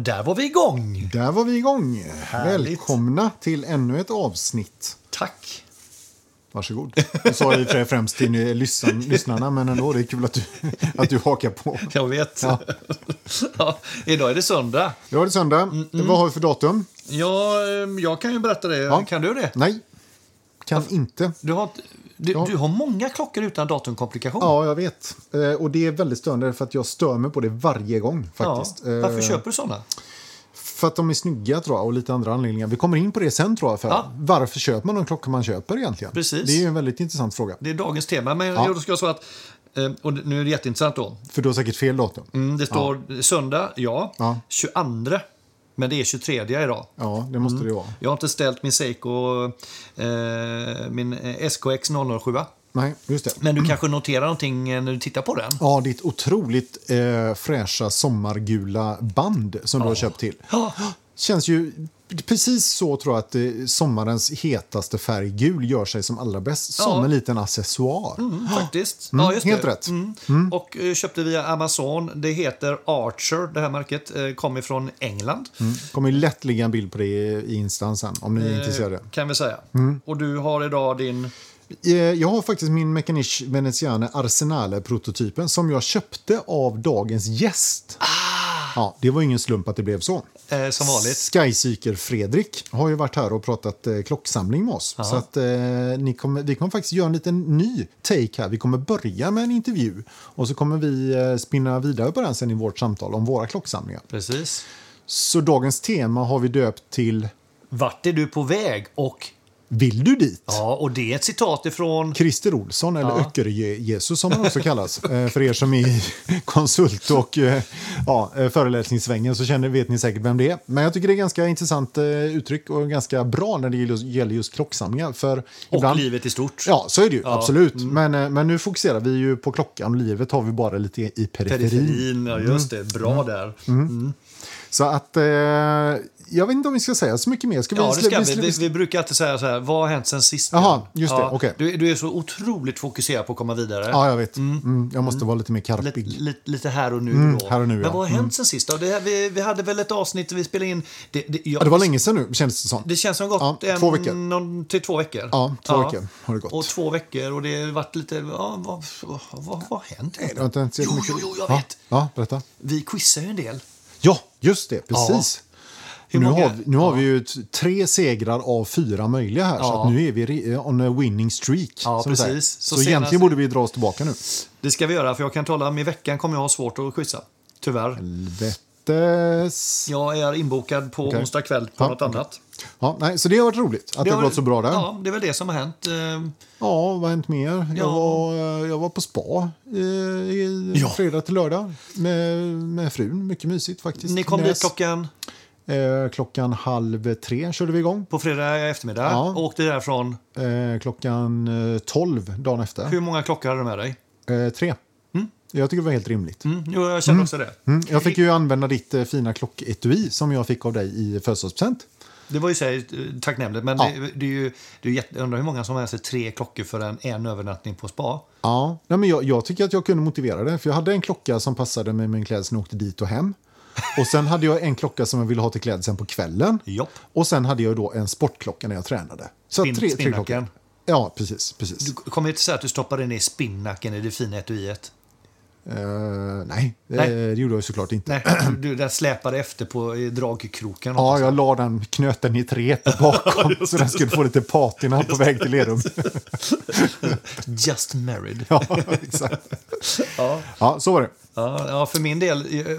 Och där var vi igång! Där var vi igång. Härligt. Välkomna till ännu ett avsnitt. Tack! Varsågod. Jag sa för sig främst till lyssn- lyssnarna, men ändå, det är kul att du, att du hakar på. Jag vet. Ja. Ja, idag är det söndag. Då är det söndag. Mm, Vad har vi för datum? Ja, ehm, jag kan ju berätta det. Ja. Kan du det? Nej, kan inte. Du har, du, Ja. du har många klockor utan datumkomplikation. Ja, jag vet. Eh, Och det är väldigt störande för att jag stör mig på det varje gång faktiskt. Ja. Varför Eh, köper du såna? För att de är snygga tror jag och lite andra anledningar. Vi kommer in på det sen tror jag. För Ja. Varför köper man de klockor man köper egentligen? Precis. Det är en väldigt intressant fråga. Det är dagens tema. Men Ja. jag ska säga att, eh, och nu är det jätteintressant då. För du har säkert fel datum. Mm, det står söndag, ja. Ja. 22. Men det är 23 idag. Ja, det måste det vara. Jag har inte ställt min Seiko, eh, min eh, SKX 007. Nej, just det. Men du kanske noterar någonting eh, när du tittar på den? Ja, ditt otroligt eh, fräscha sommargula band som du har köpt till. Ja. Känns ju precis så tror jag att eh, sommarens hetaste färg gul gör sig som allra bäst. Som Ja. en liten accessoar. Mm, faktiskt. Mm, ja, just helt det. rätt. Mm. Och eh, köpte via Amazon. Det heter Archer, det här märket. Eh, kommer från England. kommer ju lätt ligga en bild på det i Instan sen om ni är intresserade. Eh, kan vi säga. Mm. Och du har idag din... Jag har faktiskt min Mechanisch Veneziane Arsenale-prototypen som jag köpte av dagens gäst. Ja, det var ingen slump att det blev så. Eh, som vanligt. Skyseeker Fredrik har ju varit här och pratat eh, klocksamling med oss. Så att, eh, ni kommer, vi kommer faktiskt göra en liten ny take här. Vi kommer börja med en intervju och så kommer vi eh, spinna vidare på den sen i vårt samtal om våra klocksamlingar. Precis. Så dagens tema har vi döpt till Vart är du på väg? Och Vill du dit? ja, och det är ett citat ifrån... Christer Olsson, eller Ja. Öcker-Jesus som han också kallas. Eh, För er som är konsult och eh, ja, eh, föreläsningssvängen så känner, vet ni säkert vem det är. Men jag tycker det är ganska intressant uttryck och ganska bra när det gäller just- klocksamlingar. För Och ibland, livet i stort. Ja, så är det ju. Ja. Absolut. Men, eh, men nu fokuserar vi ju på klockan och livet har vi bara lite i periferin. Periferin, ja just det. Bra där. Så att eh, jag vet inte om vi ska säga så mycket mer. Ska vi, Ja, det ska vi. Vi, vi brukar alltid säga så här, vad har hänt sen sist? Jaha, just det, Ja, okej. du, du är så otroligt fokuserad på att komma vidare. Ja, jag vet. Mm, jag måste vara lite mer karpig. lite, lite här och nu då. här och nu, Men ja. vad har hänt sen sist då? Det vi, vi hade väl ett avsnitt vi spelade in. Det, det, jag, Ja, det var länge sedan nu, kändes det som. Det känns som gått Ja, en, två veckor. Någon, till två veckor. Ja, två veckor har det gått. Och två veckor och det har varit lite... Ja, vad, vad, vad har hänt? Det har inte jo, jo, jo, jag ja. vet. Ja, berätta. Vi quizar ju en del. Ja, just det. Precis. Nu många- har, vi, nu har Ja. vi ju tre segrar av fyra möjliga här. Så Ja. nu är vi on a winning streak. Ja, precis. Så Så, egentligen borde vi dra oss tillbaka nu. Det ska vi göra, för jag kan tala om i veckan kommer jag ha svårt att quizza. Tyvärr. Helvetes. Ja. Jag är inbokad på Okej. onsdag kväll på Ja, något annat. nej, så det har varit roligt att det, har gått så bra där. Ja, Ja, det är väl det som har hänt. Eh, vad har hänt mer? Jag, Ja. var, eh, jag var på spa eh, i Ja. fredag till lördag med, med frun. Mycket mysigt faktiskt. Ni kom Näs. dit klockan Eh, klockan halv tre körde vi igång. på fredag eftermiddag Ja. och åkte därifrån. Eh, klockan eh, 12 dagen efter. Hur många klockor hade du med dig? Eh, tre. Jag tycker det var helt rimligt. Mm, jo, jag känner också det. Mm. Jag fick ju använda ditt eh, fina klocketui som jag fick av dig i födelsedagspresent. Det var ju så här, eh, tacknämligt, men Ja. det, det är ju, det är ju jag undrar hur många som har med sig tre klockor för en, en övernattning på spa. Ja, Nej, men jag, jag tycker att jag kunde motivera det. För jag hade en klocka som passade med min klädsel när jag åkte dit och hem. Och sen hade jag en klocka som jag ville ha till klädseln på kvällen. Jopp. Och sen hade jag då en sportklocka när jag tränade. Så Spin- tre, tre klockor. Ja, precis. precis. Du kommer inte säga att du stoppade ner spinnaken i det fina etuiet? Eh, nej, Nej. Eh, det gjorde jag såklart inte. Nej, du, den släpade efter på dragkroken. Ja, jag la den knöten i ett rep bakom så den skulle få lite patina på väg till Lerum. Just married. Ja, exakt. Ja. Ja, så var det. Ja, ja, för min del, eh,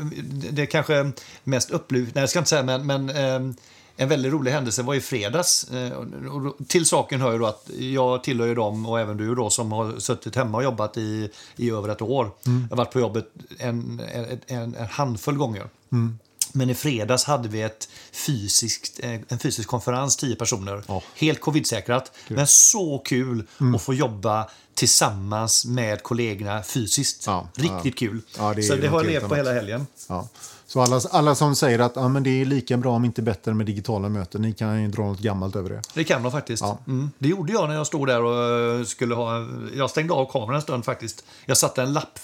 det är kanske mest upplyft, nej jag ska inte säga, men, men eh, en väldigt rolig händelse var i fredags. Eh, till saken hör ju då att jag tillhör ju dem, och även du då, som har suttit hemma och jobbat i, i över ett år. Jag har varit på jobbet en, en, en, en handfull gånger. Men i fredags hade vi ett fysiskt, eh, en fysisk konferens, 10 personer. Ja. Helt covid-säkrat. Men så kul att få jobba tillsammans med kollegorna fysiskt. Ja, Riktigt kul. Ja, det så det har jag levt på hela helgen. Ja. Så alla, alla som säger att ja, men det är lika bra om inte bättre med digitala möten, ni kan ju dra något gammalt över det. Det kan de faktiskt. Ja. Mm. Det gjorde jag när jag stod där och skulle ha... Jag stängde av kameran en stund faktiskt. Jag satte en lapp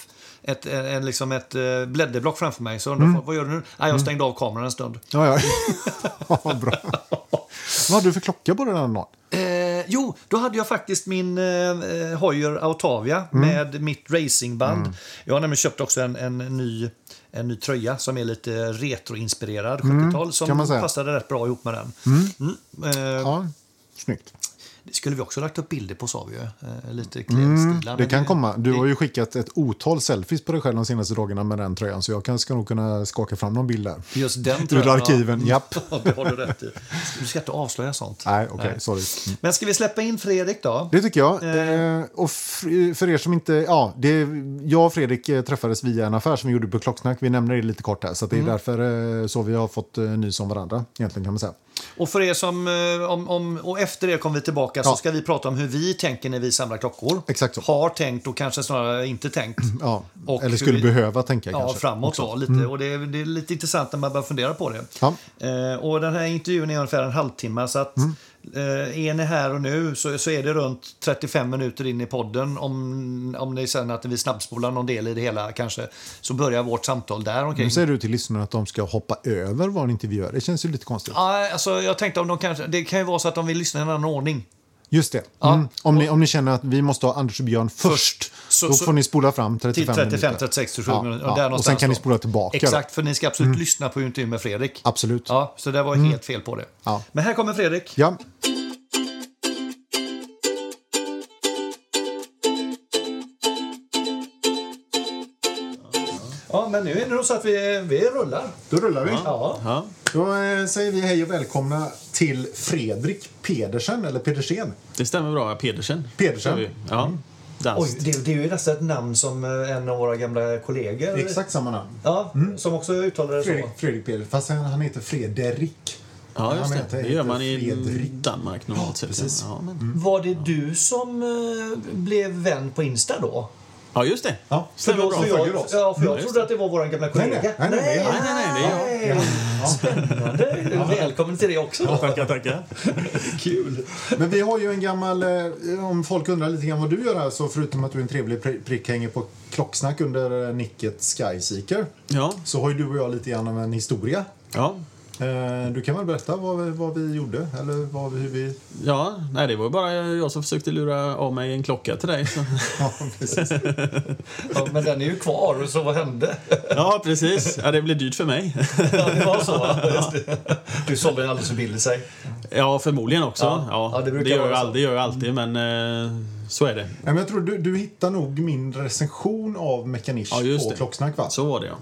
ett, en, liksom ett eh, blädderblock framför mig. Så undrar folk, vad gör du nu? Nej, jag stängde av kameran en stund. Ja, ja. ja bra. Vad hade du för klocka på den här dagen? Eh, jo, då hade jag faktiskt min eh, Hoyer Autavia med mitt racingband. Jag har nämligen köpt också en, en, ny, en ny tröja som är lite retroinspirerad, 70-tal, som kan man säga. passade rätt bra ihop med den. Mm. Eh, Ja, snyggt. Det skulle vi också lagt upp bilder på, sa vi ju. Eh, lite klädstilar. Det kan komma. Du har ju skickat ett otal selfies på dig själv de senaste dagarna med den tröjan, så jag kan, ska nog kunna skaka fram någon bild där. Just den Ur tröjan, arkiven, japp. Ja, det har du rätt i. Du ska inte avslöja sånt. Nej, okej, Nej. sorry. Mm. Men ska vi släppa in Fredrik då? Det tycker jag. Eh, och f- för er som inte... Ja, det, jag och Fredrik eh, träffades via en affär som vi gjorde på Klocksnack. Vi nämner det lite kort här, så det är därför eh, så vi har fått eh, nys om varandra, egentligen kan man säga. Och för er som, eh, om, om, och efter det kommer vi tillbaka så Ja. ska vi prata om hur vi tänker när vi samlar klockor. Exakt så. Har tänkt och kanske snarare inte tänkt. Ja, Och eller skulle vi- behöva tänka Ja, kanske. framåt då. Lite. Och det är, det är lite intressant när man börjar fundera på det. Ja. Eh, och den här intervjun är ungefär en halvtimme. Så att, Mm. eh, är ni här och nu så, så är det runt 35 minuter in i podden. Om, om ni känner att vi snabbspolar någon del i det hela kanske. Så börjar vårt samtal där omkring. Nu säger du till lyssnarna att de ska hoppa över vad en intervjuare. Det känns ju lite konstigt. Ja, alltså, jag tänkte om de kanske, det kan ju vara så att de vill lyssna i en annan ordning. Just det. Mm. Om, ni, om ni känner att vi måste ha Anders och Björn först, Så- då så- får ni spola fram 35 Till 35, minuter. 36, 37 Ja, minuter. ja. Och sen kan ni då. spola tillbaka. Exakt, för ni ska absolut lyssna på intervjun med Fredrik. Absolut. Ja, så det var helt fel på det. Ja. Men här kommer Fredrik. Ja. Ja, men nu är det nog så att vi, vi rullar. Då rullar vi. Ja. Ja. Då eh, säger vi hej och välkomna till Fredrik Pedersen, eller Pedersen. Det stämmer bra. Pedersen. Pedersen. Ja. Dans. Oj, det, det är ju nästan ett namn som eh, en av våra gamla kollegor... Exakt samma namn. Ja, som också uttalar det Fredrik, så. Fredrik Pedersen, fast han, han heter Frederik. Ja, just det. Det gör man i Fredrik. Danmark normalt sett. precis. Ja, men... Var det du som eh, blev vän på Insta då? Ja, just det. Ja, Stämmer bra. för jag, ja, för jag Ja, trodde att det var vår gamla kollega. nej, nej, nej, nej, nej, det är jag. nej. Spännande. Välkommen till det också. Då. Tackar, tackar. Kul. Men vi har ju en gammal, eh, om folk undrar lite grann vad du gör här, så förutom att du är en trevlig pri- prick hänger på klocksnack under eh, nicket Skyseeker, Ja, så har ju du och jag lite grann av en historia. ja. Eh, Du kan väl berätta vad vi, vad vi gjorde, eller vad vi, hur vi... Ja, nej, det var ju bara jag som försökte lura av mig en klocka till dig. Så. Ja, precis. Ja, men den är ju kvar, så vad hände? Ja, precis. Ja, det blev dyrt för mig. Ja, det var så. det. Du sålde den alldeles för billigt, säg. Ja, förmodligen också. Ja. Ja, Ja, det brukar det, gör jag det gör jag alltid, men eh, så är det. Ja, men jag tror du, du hittar nog min recension av Mekanisch Ja, just på det. klocksnack, va? Så var det, ja.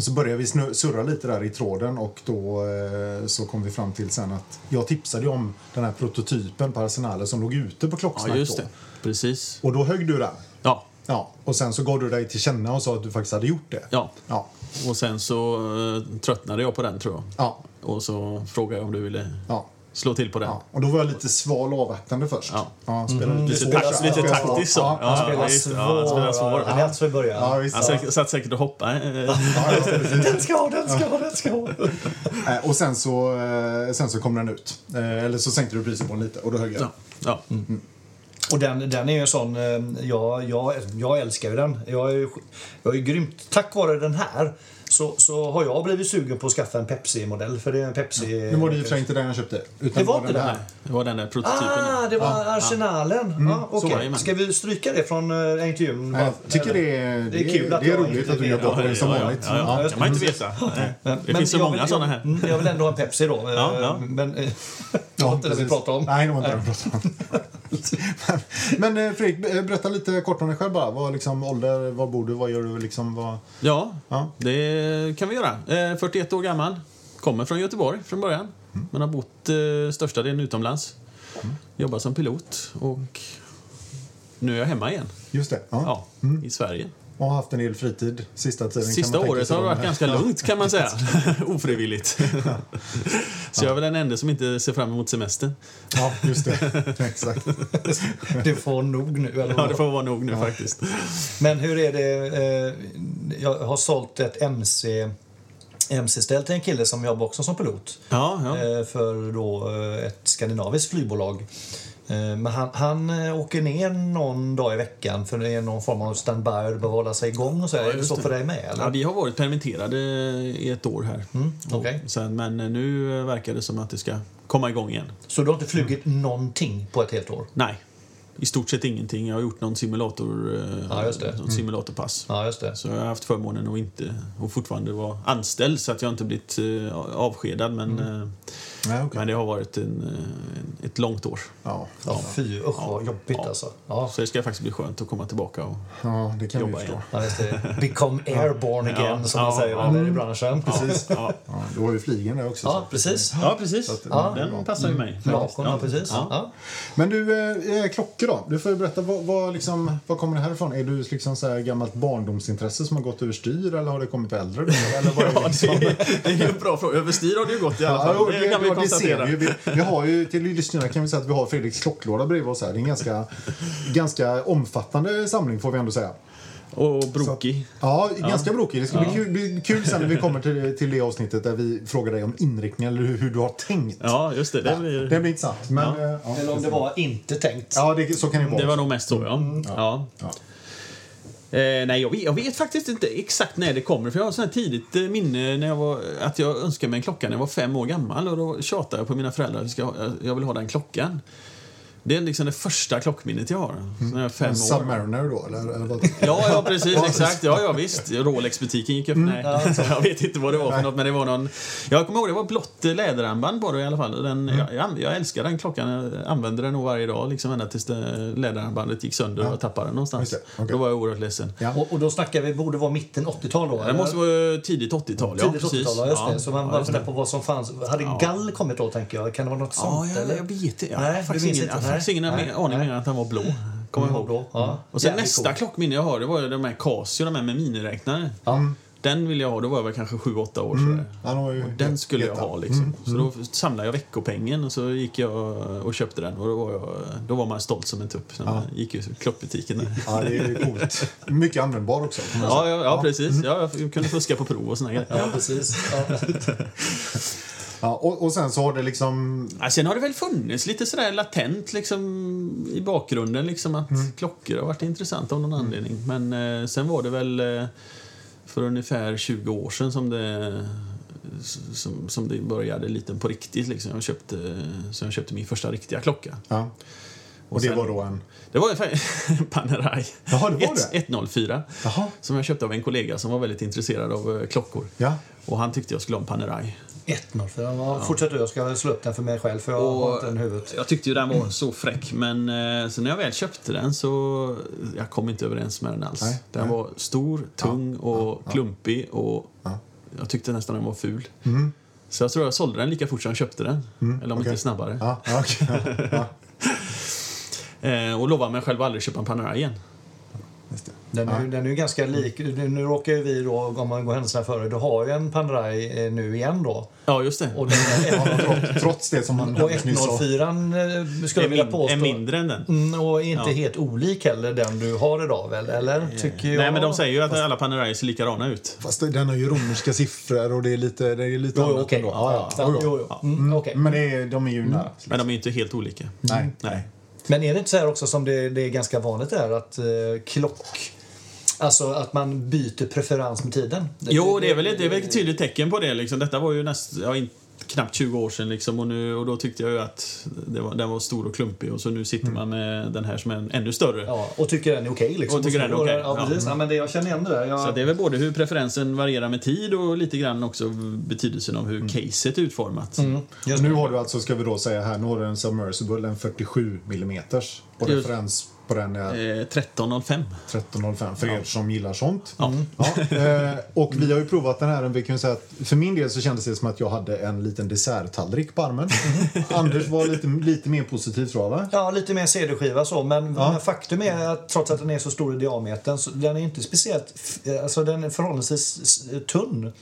Så började vi surra lite där i tråden och då eh, så kom vi fram till sen att jag tipsade om den här prototypen på Arsenalen som låg ute på klocksnack Ja, just då. det. Precis. Och då högg du den. Ja, Ja, och sen så gav du dig till känna och sa att du faktiskt hade gjort det. ja. Ja. Och sen så eh, tröttnade jag på den, tror jag. Ja. Och så frågade jag om du ville Ja. Slå till på den. ja. Och då var jag lite sval avvaktande först. Ja. Ja, spelade Lite, svår. takt, lite Ja, taktiskt så. Ja, Ja, Spela ja, just det. ja, spela svår. Han är alltså i början. ja, visst. Han säkert- satt säkert och hoppade. Ja, ja, precis. Den ska ha, den ska ha, den ska ha. Eh, Och sen så, eh, sen så kom den ut. Eh, Eller så sänkte du priset på den lite och då högg jag. Ja, ja. Och den, den är ju en sån, jag, jag, jag älskar ju den. Jag är, ju- jag är grymt, tack vare den här så, så har jag blivit sugen på att skaffa en Pepsi-modell. För det är en Pepsi... Nu var det sig inte den jag köpte. Utan Det var den inte här. den? Det var den där prototypen. Ah, det var Arsenalen. Ja, så okej. var det, men. Ska vi stryka det från uh, intervjun? Jag tycker det är, det är, kul att det är roligt att du gör bort dig som ja, vanligt. Ja, ja, Ja. kan man inte veta. Men- Det finns så många såna här. Mm, Jag vill ändå ha en Pepsi då. eh, Ja, ja. Men eh, det var inte det vi pratade om. Nej, det var inte det vi pratade om. men men Fredrik, berätta lite kort om dig själv bara. Vad liksom, ålder, var bor du, vad gör du? Liksom, vad... Ja, Ja. det kan vi göra. Eh, 41 år gammal. Kommer från Göteborg från början. Men har bott eh, största delen utomlands. Jobbar som pilot och nu är jag hemma igen. Just det. Ja. Ja, i Sverige. Och har haft en del fritid sista tiden. Sista året har det varit ganska lugnt kan man säga. Ofrivilligt. Så jag är väl den enda som inte ser fram emot semestern. Ja, just det. Exakt. Du får nog nu. Eller Ja, det får vara nog nu faktiskt. Men hur är det? Eh, jag har sålt ett MC MC-ställ till en kille som jobbar också som pilot. Ja, ja. Eh, för då eh, ett skandinaviskt flygbolag. Eh, Men han, han eh, åker ner någon dag i veckan för det är någon form av standby och det behöver hålla sig igång och så. är det så för dig med eller? Ja, vi har varit permitterade i ett år här. Mm. Och Sen, men nu verkar det som att det ska komma igång igen. Så du har inte flugit någonting på ett helt år? Nej, i stort sett ingenting. Jag har gjort någon simulator, eh, Ja, just det. Mm. något simulatorpass. Ja, just det. Så jag har haft förmånen att inte och fortfarande vara anställd så att jag inte blivit eh, avskedad. Men, Mm. Eh, Nej, okej. men det har varit en, eh, en, ett långt år. Ja. Ja, fy usch vad jobbigt Ja. alltså. Ja. Så det ska faktiskt bli skönt att komma tillbaka. Och, ja, det kan vi Jobba förstå. igen. Ja. Become airborne again, Ja, som man ja, säger ja. va, i branschen. Precis. ja. Ja, då har vi flygen där också. Ja, så. precis. ja, precis. att- Ja. Den passar ju mig. Ja, ja, precis. Ja. Ja. Men du, eh, klockor då? Du får ju berätta, vad, vad, liksom, vad kommer det här ifrån? Är du liksom så här gammalt barndomsintresse som har gått överstyr eller har det kommit på äldre dagar? Eller vad är det Ja, liksom? det, är, det är ju en bra fråga. Överstyr har det ju gått i alla Ja, fall. Vi ja, konstatera. vi, vi, vi har ju till lyssnarna kan vi säga att vi har Fredriks klocklåda bredvid oss här. Det är en ganska, ganska omfattande samling får vi ändå säga. Och brokig. Ja, ganska brokig. Det ska bli, kul, bli kul sen när vi kommer till, till det avsnittet där vi frågar dig om inriktningen eller hur, hur du har tänkt. Ja, just det. Det, blir, Det blir intressant. Men, Ja. eh, ja. Eller om det var inte tänkt. Ja, det, så kan det vara. det var nog mest så, ja. ja. Ja. Eh, nej, jag vet, jag vet faktiskt inte exakt när det kommer. För Jag har sånt tidigt eh, minne när jag var, att jag önskade mig en klocka när jag var fem år gammal. Och Då tjatade jag på mina föräldrar att jag, jag vill ha den klockan. Det är liksom det första klockminnet jag har. När jag är fem En år. Submariner då, eller? eller vad? Ja, ja precis. Exakt. Ja, ja visst. Rolex-butiken gick upp. Nej, jag vet inte vad det var för något, men det var någon... Jag kommer ihåg, det var blått läderarmband på det i alla fall. Den, jag, jag, jag älskar den klockan. Jag använde den nog varje dag, liksom ända tills det, läderarmbandet gick sönder och jag tappade den någonstans. Okej. Då var jag oerhört ledsen. Ja. Och, och då snackar vi, borde vara mitten 80-tal då? Det måste vara tidigt 80-tal, ja. Tidigt precis. 80-tal, ja, just Ja, det. Så man ja, bara funderar på vad som fanns. Hade Gall kommit då, tänker jag? Kan det vara något Ja, sånt? jag, eller? jag vet inte. Jag Nej, faktiskt minns ingen, inte? Faktiskt ingen Nej, aning mer än att den var blå. Kommer jag ihåg. Ja. Och sen Jävligt nästa coolt. klockminne jag har, det var de här Casio, de här med miniräknare. Den ville jag ha, då var jag väl kanske 7-8 år. ju Den het- skulle jag ha liksom. Så då samlade jag veckopengen och så gick jag och köpte den. Och då var, jag, då var man stolt som en tupp. Så man gick ju till klockbutiken där. Ja, det är coolt. Mycket användbar också. Ja, ja, ja, precis. Ja, jag kunde fuska på prov och såna grejer. Ja, precis. Ja. Ja, och, och sen så har det liksom... Ja, sen har det väl funnits lite sådär latent liksom, i bakgrunden liksom, att klockor har varit intressant av någon anledning. Men eh, sen var det väl eh, för ungefär 20 år sedan som det, som, som det började lite på riktigt. Liksom. Jag köpte, så jag köpte min första riktiga klocka. Ja. Och det sen- var då en... Det var Panerai Jaha, det var Ett- det? 104 Jaha. som jag köpte av en kollega som var väldigt intresserad av eh, klockor. Ja. Och han tyckte jag skulle ha en Panerai. 104. Ja. Fortsätt du, jag ska slå upp den för mig själv för jag har inte den huvudet. Jag tyckte ju den var så fräck, men eh, så när jag väl köpte den så jag kom inte överens med den alls. Nej, den nej. var stor, tung och klumpig och Ja. jag tyckte nästan den var ful. Så jag tror jag sålde den lika fort som jag köpte den. Eller om okej. inte snabbare. Ja, ja, ja, ja, Eh, och lovade mig själv att aldrig köpa en Panerai igen. Den är, ju- den är ju ganska lik. Nu, nu råkar ju vi då, om man går händelserna före, du har ju en Panerai eh, nu igen då. Ja, just det. Och den är Trots, trots det som man och alldeles nyss sa. 104 eh, skulle jag vilja min, påstå. är mindre än den. Mm, och inte Ja. helt olik heller den du har idag väl? Eller? Tycker jag. Nej, men de säger ju att alla Panerai ser likadana ut. Fast den har ju romerska siffror och det är lite, det är lite Jo, annat okej. ändå. Ja, ja. Jo, jo. Mm, okej. Men det är, de är ju nära. Men de är ju inte helt olika. Nej. Nej. Men är det inte så här också som det, det är ganska vanligt är att eh, klock... Alltså att man byter preferens med tiden? Jo, det är väl ett, det är väl ett tydligt tecken på det. Liksom. Detta var ju näst, ja, knappt 20 år sedan liksom, och, nu, och då tyckte jag ju att det var, den var stor och klumpig och så nu sitter man med den här som är en, ännu större. Ja, och tycker den är okej. liksom. Och tycker den är okej, Ja, ja. precis. Ja, men det, jag känner igen det där. Jag, Så det är väl både hur preferensen varierar med tid och lite grann också betydelsen av hur caset är utformat. Mm, just Nu har du alltså, ska vi då säga här, nu har du en Submersible, en 47 mm och Just. referens på den är Eh, 13.05. 1305 för er som gillar sånt. Ja. Ja, eh, och vi har ju provat den här. Vi kan säga att för min del så kändes det som att jag hade en liten desserttallrik på armen. Anders var lite, lite mer positiv tror jag va? Ja, lite mer CD-skiva så, men Ja. men faktum är att trots att den är så stor i diametern så den är inte speciellt, f- alltså den är förhållandevis tunn.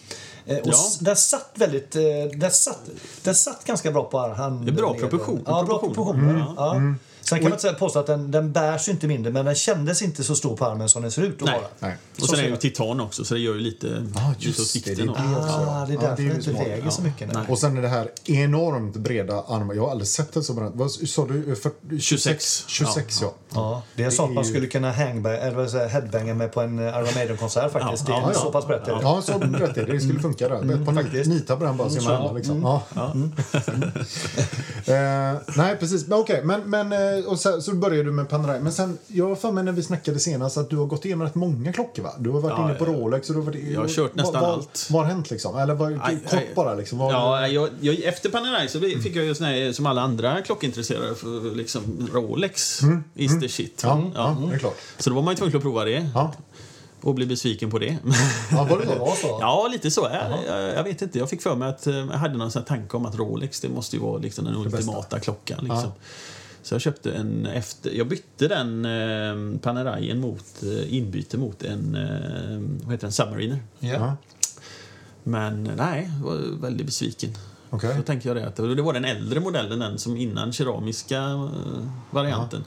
Eh, och Ja. den satt väldigt... eh, Den satt, den satt ganska bra på handen. Det är bra proportion- Ja, bra proportioner. proportioner. Ja. Sen kan man inte säga- påstå att den, den bärs inte mindre, men den kändes inte så stor på armen som den ser ut att Nej. vara. Nej. Och Så sen är det ju titan också, så det gör ju lite, Ah, just det, det är det. också. Ah, det är Ja, därför det är den inte väger så mycket. Nej. Och sen är det här enormt breda armar. Jag har aldrig sett det så brett. Vad sa du? För, 26. 26 ja. Ja, det är sånt man skulle kunna hangbang, eller headbanga med på en Iron Maiden-konsert faktiskt. Ja, det är ja, ja. så pass brett det. Ja, så brett är det. Det skulle funka där. Ett par faktiskt. nitar på den bara så man liksom. Ja. Eh, nej, precis. Men okej, men, men eh, och så, så började du med Panerai. Men sen, jag har för mig när vi snackade senast att du har gått igenom rätt många klockor va? Du har varit Ja, inne på ja. Rolex och du har varit... Jag har kört nästan vad, allt. Vad har hänt liksom? Eller vad, Aj, kort aj. bara liksom? Vad, Ja, jag, jag, efter Panerai så fick jag ju sån här, som alla andra klockintresserade för liksom Rolex is the shit. ja, ja, det är klart. Så då var man ju tvungen att prova det Ja, och bli besviken på det. ja var det Det så? var så? Ja, lite så. Jag, jag, jag vet inte. Jag fick för mig att eh, jag hade någon sån tanke om att Rolex det måste ju vara liksom den bästa. ultimata klockan. Liksom. Ja. Så jag köpte en efter... Jag bytte den eh, Paneraien mot eh, inbyte mot en eh, vad heter den? Submariner. Ja. Ja, Men nej, jag var väldigt besviken. okej. Då tänkte jag det att det var den äldre modellen, den som innan keramiska eh, varianten.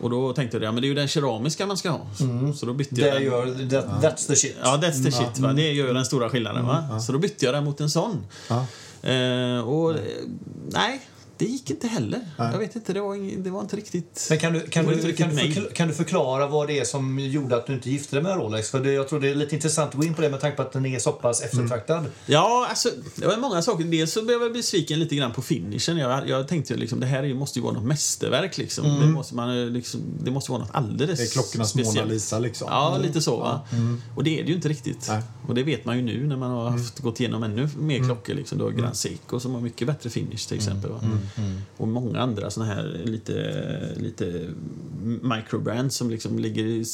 Och då tänkte jag ja, men det är ju den keramiska man ska ha. Så, så då bytte jag Det den. gör, that, that's the shit. Ja, that's the shit. Va? Det gör den stora skillnaden. Va? Så då bytte jag den mot en sån. Eh, och eh, nej, det gick inte heller. Jag vet inte, det var, ing, det var inte riktigt... Men kan du, kan, du, kan, du riktigt förkla- kan du förklara vad det är som gjorde att du inte gifte dig med Rolex? För det, jag tror det är lite intressant att gå in på det med tanke på att den är så pass eftertraktad. Ja, alltså, det var många saker. Dels så blev jag besviken lite grann på finishen. Jag, jag tänkte ju liksom, det här måste ju vara något mästerverk. Liksom. Det, måste man, eh, liksom, det måste vara något alldeles Det är klockornas Mona speciellt. Lisa liksom. Ja, lite så. Va? Och det är det ju inte riktigt. Nej. Och det vet man ju nu när man har haft, gått igenom ännu mer klockor. Liksom. Du har Grand Seiko som har mycket bättre finish till exempel. Och många andra såna här lite, lite microbrands som liksom ligger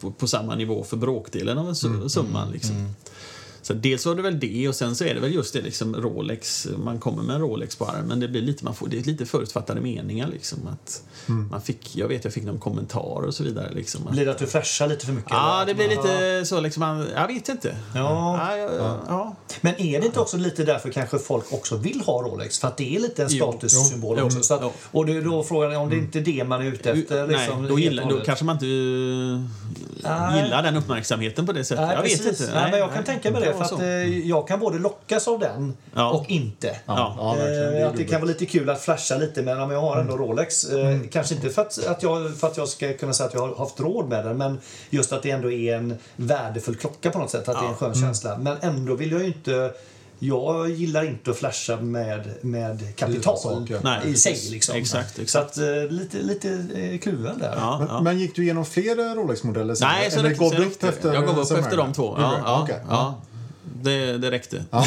på, på samma nivå för bråkdelen av en su- summa. Liksom. Så dels var det väl det och sen så är det väl just det liksom Rolex, man kommer med en Rolex på armen, det blir lite, man får, det är lite förutfattade meningar liksom att man fick, jag vet jag fick någon kommentar och så vidare liksom. Att, Blir det att du flashar lite för mycket? Ja, det blir man- lite så liksom, man, jag vet inte. Ja. Ja, ja, ja. Men är det inte också lite därför kanske folk också vill ha Rolex? För att det är lite en statussymbol också. Så att. Och det då frågan är om det inte är det man är ute efter. Nej, liksom, då, helt gillar, då kanske man inte Nej. gillar den uppmärksamheten på det sättet. Nej, jag precis. vet inte. Nej, men jag kan nej, tänka mig det. För vara att så. eh, jag kan både lockas av den Ja. och inte. Ja. Ja. Det Eh, att det kan vara lite kul att flasha lite men om jag har ändå Rolex. Eh, Kanske inte för att, att, jag, för att jag ska kunna säga att jag har haft råd med den men just att det ändå är en värdefull klocka på något sätt. Att det är en skön känsla. Men ändå vill jag ju inte jag gillar inte att flasha med, med kapital saker. Nej, i sig. Liksom. Exakt, Så exakt. att, eh, lite, lite kluven där. Ja, Men, ja. men gick du igenom fler Rolex-modeller? Nej, så så du upp efter Jag gav upp efter de två. Gjorde Ja, ja, ja. Det, det räckte. Ja.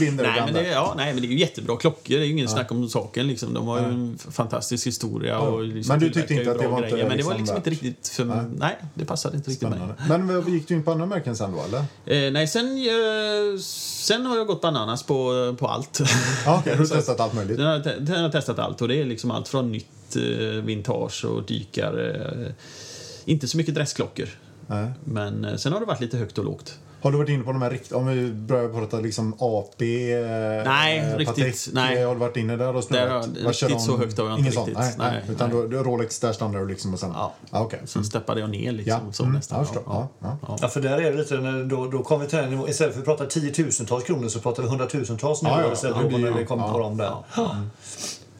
Nej, men det, ja, nej, men det är ju jättebra klockor. Det är ju ingen snack om saken. Liksom. De har ju en fantastisk historia. Och liksom Men du tyckte inte att det var inte grejer. Men det var liksom liksom inte riktigt för Nej. Nej, det passade inte riktigt mig. Men gick du in på andra märken sen då, eller? Eh, nej, sen, eh, sen har jag gått bananas på, på allt. Ja, okej, du har testat allt möjligt. Den har, den har testat allt och det är liksom allt från nytt eh, vintage och dykare. Inte så mycket dressklockor. Nej. Men eh, sen har det varit lite högt och lågt. Har du varit inne på de här riktiga, om vi börjar prata liksom AP, eh, Nej, eh, riktigt, Patek, nej. eh, Har du varit inne där och snurrat? riktigt kör de? så högt har jag inte riktigt. Nej, nej. Nej, Utan nej. Då, Rolex, där stannar du liksom och sen... Ja. Ah, okej. Så steppade jag ner liksom. Ja, Så mm, nästan. jag förstår. Ja, ja. Ja, för där är det lite, när- då, då kommer vi till den. Istället för att prata tiotusentals kronor så pratar vi hundratusentals Ja, nivåer ja, istället det blir när vi kommer ja, på dem där.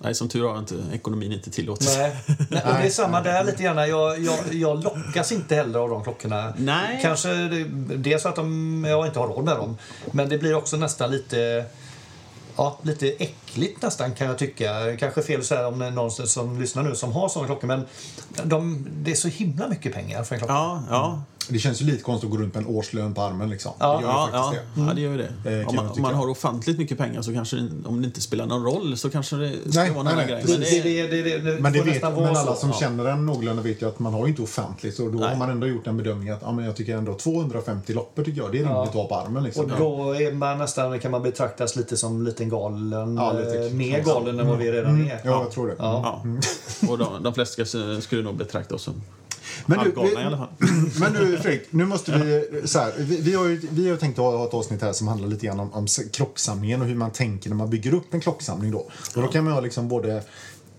Nej, som tur har inte ekonomin inte tillåtit. Nej. Nej, och det är samma där lite grann. Jag, jag, jag lockas inte heller av de klockorna. Nej. Kanske det, dels att de, jag inte har råd med dem. Men det blir också nästan lite Ja, lite äckligt nästan kan jag tycka. Kanske fel att säga om det är någon som, lyssnar nu som har såna klockor. Men de, det är så himla mycket pengar för en klocka. Ja, ja. Det känns ju lite konstigt att gå runt med en årslön på armen liksom. Ja. det gör ju Ja, ja, det. ja, det gör ju det. kan om man, om man har ofantligt mycket pengar så kanske om det inte spelar någon roll så kanske det ska Nej, vara en nej, annan nej. grej. Men det, det, det, det, det, Men, det vet, men alla som Ja. känner en någorlunda vet ju att man har inte ofantligt. Så då Nej. har man ändå gjort en bedömning att ja, men jag tycker ändå 250 loppor tycker jag det är rimligt att ha på armen. Liksom. Och då är man nästan, kan man betraktas lite som liten galen. Ja, lite. eh, mer galen än vad vi redan är. Ja, jag tror det. Ja. ja. Och de, de flesta skulle nog betrakta oss som Men du, halvgalna i alla fall. Men nu Fredrik, nu måste vi... Så här, vi, vi, har ju, vi har tänkt att ha ett avsnitt här som handlar lite grann om, om klocksamlingen och hur man tänker när man bygger upp en klocksamling. Då. Och då kan man ha liksom både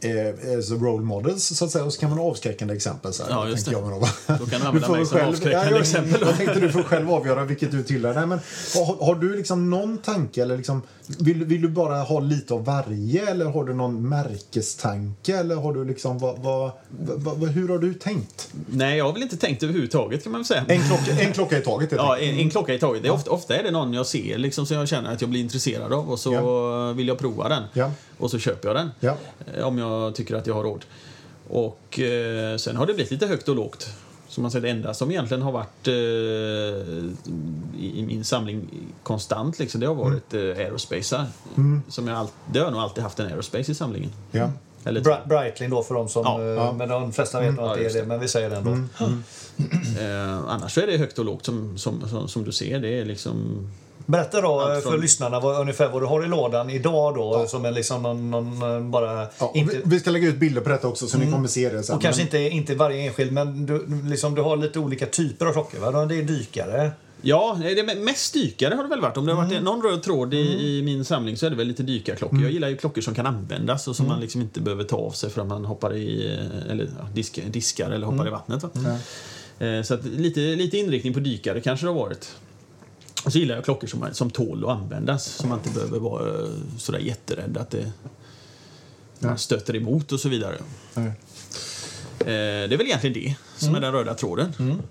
eh, alltså role models så att säga, och så kan man ha avskräckande exempel. Så här, Ja, just tänker det. Jag, då, Då kan du Du använda får mig som avskräckande jag, exempel då. Jag tänkte du får själv avgöra vilket du tillhör. Nej, men, har, har du liksom någon tanke eller liksom, vill, vill du bara ha lite av varje eller har du någon märkestanke eller har du liksom, vad, vad, vad, hur har du tänkt? Nej, jag har väl inte tänkt överhuvudtaget kan man säga. En klocka, en klocka i taget Ja, en, en klocka i taget. Det är ofta, ofta är det någon jag ser liksom, som jag känner att jag blir intresserad av och så vill jag prova den. Ja. Och så köper jag den. Ja. Eh, Om jag tycker att jag har råd. Och eh, sen har det blivit lite högt och lågt. Så man säger, det enda som egentligen har varit eh, i, i min samling konstant liksom, det har varit Mm. eh, aerospace. Som jag all, det har jag nog alltid haft en aerospace i samlingen. Ja. Eller, Bri- Breitling då för de som... Ja, eh, ja. Men de flesta vet nog Ja, att det är det, men vi säger det ändå. eh, annars så är det högt och lågt som, som, som, som du ser. Det är liksom... Berätta då Allt eh, för från- lyssnarna vad, ungefär vad du har i lådan idag då. Som är liksom någon, någon eh, bara... Ja, inte, vi, vi ska lägga ut bilder på detta också så ni kommer se det sen. och kanske Men- inte, inte varje enskild, men du, liksom, du har lite olika typer av klockor. Va? Det är dykare. Ja, det mest dykare har det väl varit. Om det har varit någon röd tråd i, i min samling så är det väl lite dykarklockor. Jag gillar ju klockor som kan användas och som man liksom inte behöver ta av sig för att man hoppar i, eller ja, disk, diskar eller hoppar i vattnet. Va? Eh, Så att lite, lite inriktning på dykare kanske det har varit. Och så gillar jag klockor som, som tål att användas, som man inte behöver vara eh, sådär jätterädd att det man stöter emot och så vidare. Eh, det är väl egentligen det som är den röda tråden.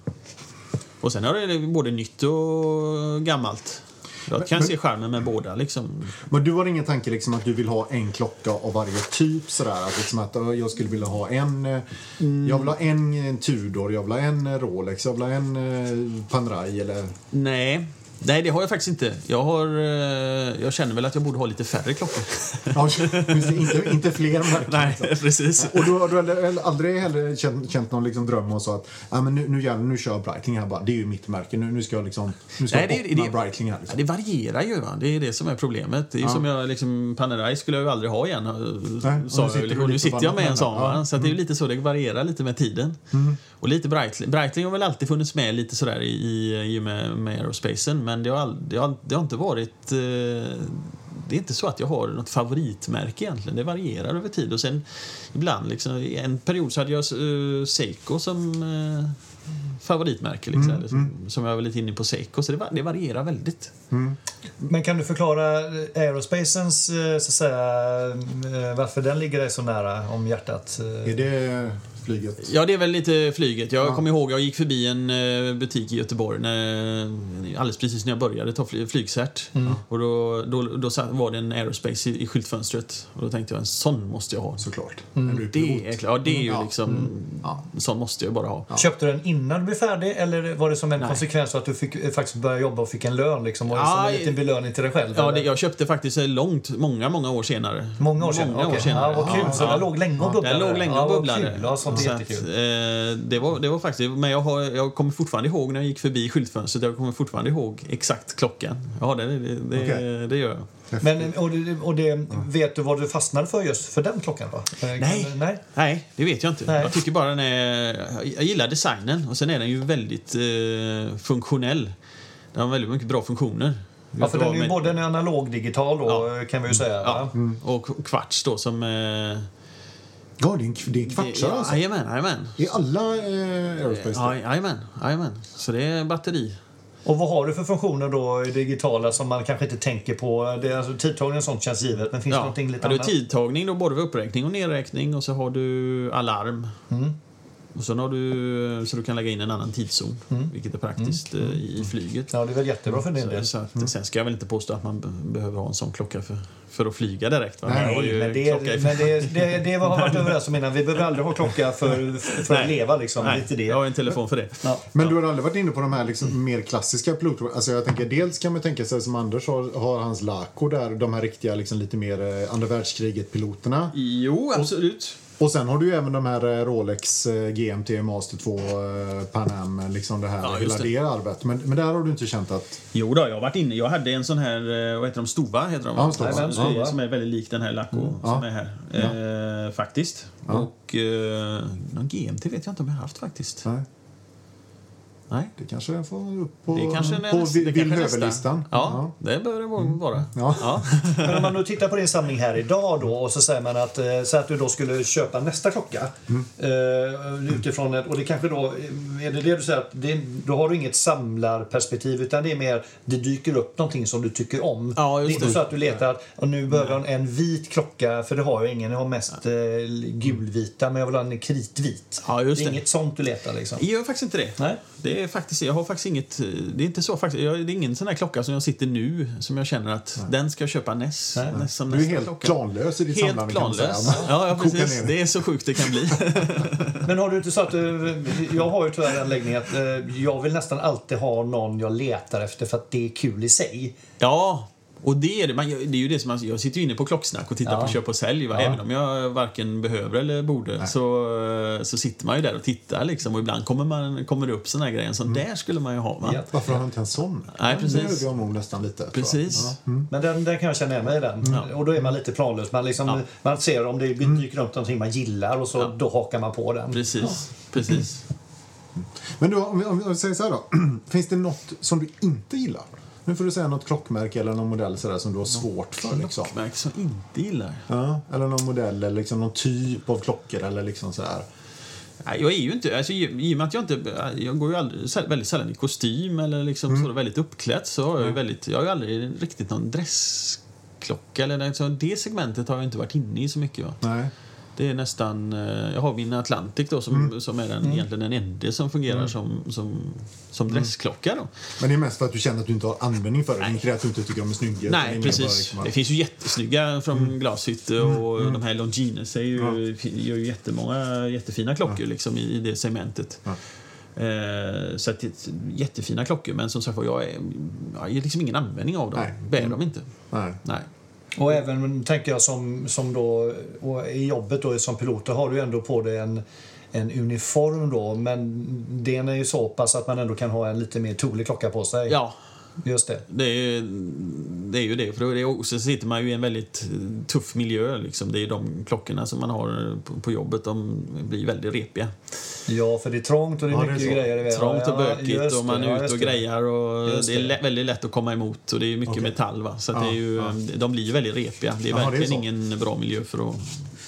Och sen har det både nytt och gammalt. Jag kan men- se skärmen med båda liksom. Men du har ingen tanke liksom att du vill ha en klocka av varje typ sådär? Att liksom att jag skulle vilja ha en... eh, Jag vill ha en, Tudor, jag vill ha en Rolex, jag vill ha en Panerai eller... Nej. Nej, det har jag faktiskt inte. Jag, har, eh, jag känner väl att jag borde ha lite färre klockor. Ja, inte, inte fler märken. Nej, precis. Och du har, du har aldrig heller känt, känt någon liksom dröm om så att ah, men nu, nu, gäller, nu kör jag Breitling här bara. Det är ju mitt märke. Nu, nu ska jag liksom nu ska Nej, jag det- det- Breitling här. Ja, Liksom. det varierar ju. Va? Det är det som är problemet. Det är ju som jag, liksom, Panerai skulle jag ju aldrig ha igen. Nej, och sa nu jag, sitter och nu sitter jag med en sån. Ja. Så att det är ju lite så, det varierar lite med tiden. Och lite Breitling. Breitling har väl alltid funnits med lite sådär i, i, i med, med aerospacen. Men det har, det, har, det har inte varit... Eh, det är inte så att jag har något favoritmärke egentligen. Det varierar över tid. Och sen ibland, liksom, i en period så hade jag uh, Seiko som uh, favoritmärke. Liksom, eller som, som jag var lite inne på Seiko. Så det, det varierar väldigt. Men kan du förklara eh, aerospacens, så att säga, varför den ligger dig så nära om hjärtat? Är det flyget? Ja, det är väl lite flyget. Jag kommer ihåg jag gick förbi en eh, butik i Göteborg när, alldeles precis när jag började ta fly- flygcert. Och då, då, då var det en aerospace i, i skyltfönstret. Och då tänkte jag en sån måste jag ha. Såklart. En Det är, klart, ja, det är ju Ja. liksom... En sån måste jag bara ha. Köpte du den innan du blev färdig eller var det som en Nej. konsekvens av att du fick eh, faktiskt börja jobba och fick en lön? Liksom, och Ja, som en i- liten belöning till dig själv? Ja, det, jag köpte faktiskt långt, många, många år senare. Många år sedan? Många år senare. Ja, vad kul. Så den låg länge och bubblade? Den låg länge ja, och bubblade. Ja, Så att, eh, det, var, det var faktiskt, men jag, har, jag kommer fortfarande ihåg när jag gick förbi skyltfönstret. Jag kommer fortfarande ihåg exakt klockan. Ja, det, det, det, Okej. det gör jag. Men, och det, och det, vet du vad du fastnade för just för den klockan? Då? Eh, Nej. nej. Nej, det vet jag inte. Nej. Jag tycker bara den är... Jag gillar designen och sen är den ju väldigt eh, funktionell. Den har väldigt mycket bra funktioner. Ja, för den är ju Men- både analog digital då, Ja. kan vi ju säga. Ja, va? och kvarts då som... Eh, Ja, det är en, det är en alltså. Jajamän, jajamän. I alla eh, aerospace? Ja, Jajamän, jajamän. Så det är batteri. Och vad har du för funktioner då i digitala som man kanske inte tänker på? Det är, alltså, tidtagning och sånt känns givet, men finns det Ja. någonting lite Ja, du har annat? tidtagning då, både vid uppräkning och nedräkning och så har du alarm. Mm. Och sen har du, så du kan lägga in en annan tidszon, Mm. vilket är praktiskt eh, i flyget. Ja, det är väl jättebra för din del. Så, så att, Sen ska jag väl inte påstå att man be- behöver ha en sån klocka för, för att flyga direkt. Va? Nej, ju men det, men det, det, det har varit överens om innan. Vi behöver aldrig ha klocka för, för att leva. Liksom. Nej, Lite det. jag har en telefon för det. Ja. Men du har aldrig varit inne på de här liksom mer klassiska piloterna? Alltså jag tänker, dels kan man tänka sig som Anders har, har hans Laco där, de här riktiga liksom lite mer eh, andra världskriget-piloterna. Jo, absolut. Och sen har du ju även de här eh, Rolex eh, GMT Master 2 eh, Pan Am, liksom det här, Ja, hela det. det. arvet. Men, men där har du inte känt att... Jo då, jag har varit inne. Jag hade en sån här, vad heter de, Stova heter de? Ja, Stova. Som, Stova. som är väldigt lik den här Lacko som Ja. är här. Eh, faktiskt. Och eh, någon GMT vet jag inte om jag har haft faktiskt. Nej, Nej. det kanske får upp på, Det kanske är på nästa- Vill det kanske är nästa. Höver-listan. Ja, det bör det vara- vara. Ja. Ja. Men om man nu tittar på din samling här idag då och så säger man att, eh, så att du då skulle köpa nästa klocka. Eh, utifrån ett, och det kanske då, eh, är det det du säger att det, då har du inget samlarperspektiv utan det är mer, det dyker upp någonting som du tycker om. Ja, just det är inte det. så att du letar att och nu behöver jag en vit klocka för det har jag ingen, jag har mest gulvita men jag vill ha en kritvit. Ja, just det är det. inget sånt du letar liksom. Jag gör faktiskt inte det. Nej. Det är faktiskt, jag har faktiskt inget... Det är inte så faktiskt. Jag, det är ingen sån här klocka som jag sitter nu som jag känner att den ska jag köpa näst, Nej. näst, som Du är nästa helt klocka. planlös i ditt Helt samlande kan man säga. planlös. Ja, ja, precis. Det är så sjukt det kan bli. Men har du inte så att du, jag har ju tyvärr en läggning att eh, jag vill nästan alltid ha någon jag letar efter för att det är kul i sig. Ja, och det är det. Man, det är ju det som man, jag sitter ju inne på Klocksnack och tittar Ja. på köp och sälj. Va? Ja. Även om jag varken behöver eller borde så, så sitter man ju där och tittar. Liksom. Och ibland kommer, man, kommer det upp såna här grejer. Så där skulle man ju ha. Va? Ja. Varför har du inte en sån? Nej, Den precis. behöver jag nog nästan lite. Precis. Ja. Mm. Men den, den kan jag känna igen mig i den. Ja. Och då är man lite planlös. Man, liksom, Ja. man ser om det dyker upp någonting man gillar och så Ja. då hakar man på den. Precis. Precis. Men du, om, vi- om vi säger så här då. Finns det något som du inte gillar? Nu får du säga något klockmärke eller någon modell sådär som du har svårt för. Liksom. Märk som inte gillar. Ja, eller någon modell eller liksom någon typ av klockor eller liksom så här. Nej, jag är ju inte, alltså, i och med att jag inte, jag går ju aldrig, väldigt sällan i kostym eller liksom Mm. så väldigt uppklädd så har jag ju väldigt, jag har ju aldrig riktigt någon dressklocka eller liksom, det segmentet har jag inte varit inne i så mycket. Va? Nej. Det är nästan, eh, jag har min Atlantic då som, Mm. som är den, egentligen den enda som fungerar som, som, som Mm. dressklocka då. Men det är mest för att du känner att du inte har användning för det. Nej. Inte det att du inte tycker de är snygga. är Nej, mer precis. liksom att- Det finns ju jättesnygga från Mm. glashytte och de här Longines är ju, gör ju jättemånga jättefina klockor liksom i, i det segmentet. Ja. Eh, så att det, jättefina klockor, men som sagt jag, är, jag har liksom ingen användning av dem. Nej. Bär dem inte. Nej. Nej. Och även tänker jag som, som då, och i jobbet då som pilot, då har du ändå på dig en, en uniform då. Men den är ju så pass att man ändå kan ha en lite mer tolig klocka på sig. Ja, Just det. det är, det är ju det. För det är också, så sitter man ju i en väldigt tuff miljö. Liksom. Det är de klockorna som man har på, på jobbet, de blir väldigt repiga. Ja, för det är trångt och det är Ja, det är mycket grejer. i vägen. Trångt och Ja, bökigt just och man ja, är ute och grejar och det är lä- väldigt lätt att komma emot och det är mycket Okej. metall va. Så Ja, det är ju, ja. de blir ju väldigt repiga. Det är Jaha, det är verkligen ingen bra miljö för att...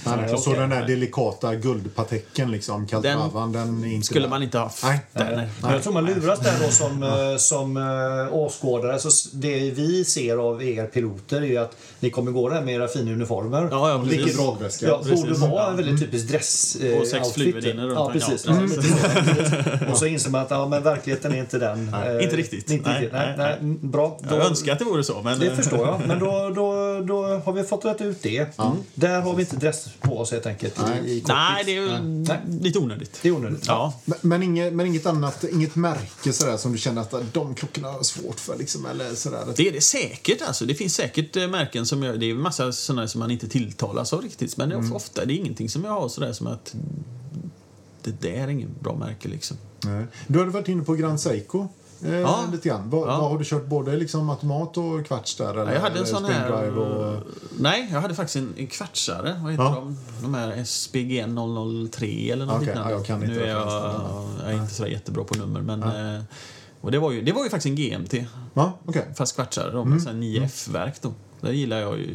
Nej, Nej, och så okej. den där delikata guldpatecken, liksom, kaltravan, den, inte skulle där. man inte ha haft Nej. där. Nej. Men jag tror man luras där då som, eh, som eh, åskådare. Så det vi ser av er piloter är ju att ni kommer gå där med era fina uniformer. Ja, ja. Vilket Dragväska. ja, borde vara en väldigt typisk dress eh, Och sex flygvärdinnor runt Ja, precis. Så. Och så inser man att ja, men verkligheten är inte den. Nej, Eh, inte riktigt. Inte Nej, riktigt. Nej, nej, nej, mm, bra. Då, Jag önskar att det vore så, men... det förstår jag. Men då, då, då har vi fått rätt ut det. Där har vi inte dress på oss helt enkelt. Nej. I, i. Nej, det är ju Nej. lite onödigt. Det är onödigt. Ja. Men, men, inget, men inget annat, inget märke sådär som du känner att de klockorna jag svårt för liksom, eller sådär. Det är det säkert. Alltså. Det finns säkert eh, märken som jag, Det är massa sådana som man inte tilltalas av riktigt. Men det är Mm. ofta det är ingenting som jag har sådär som att det där är ingen bra märke liksom. Nej. Du hade varit inne på Grand Seiko. Eh, Ja. lite grann. Vad, Ja. vad har du kört? Både liksom automat och kvarts där? Eller, Ja, jag hade en sån här... Och, Nej, jag hade faktiskt en, en kvartsare. Vad heter Ja. de? De här SPG 003 eller något Okej, liknande. ja, jag kan inte nu är jag, jag är inte så jättebra på nummer. Men, eh, och det, var ju, det var ju faktiskt en GMT, ja, okej. fast kvartsare då, med mm. 9F-verk. Då. Där gillar jag ju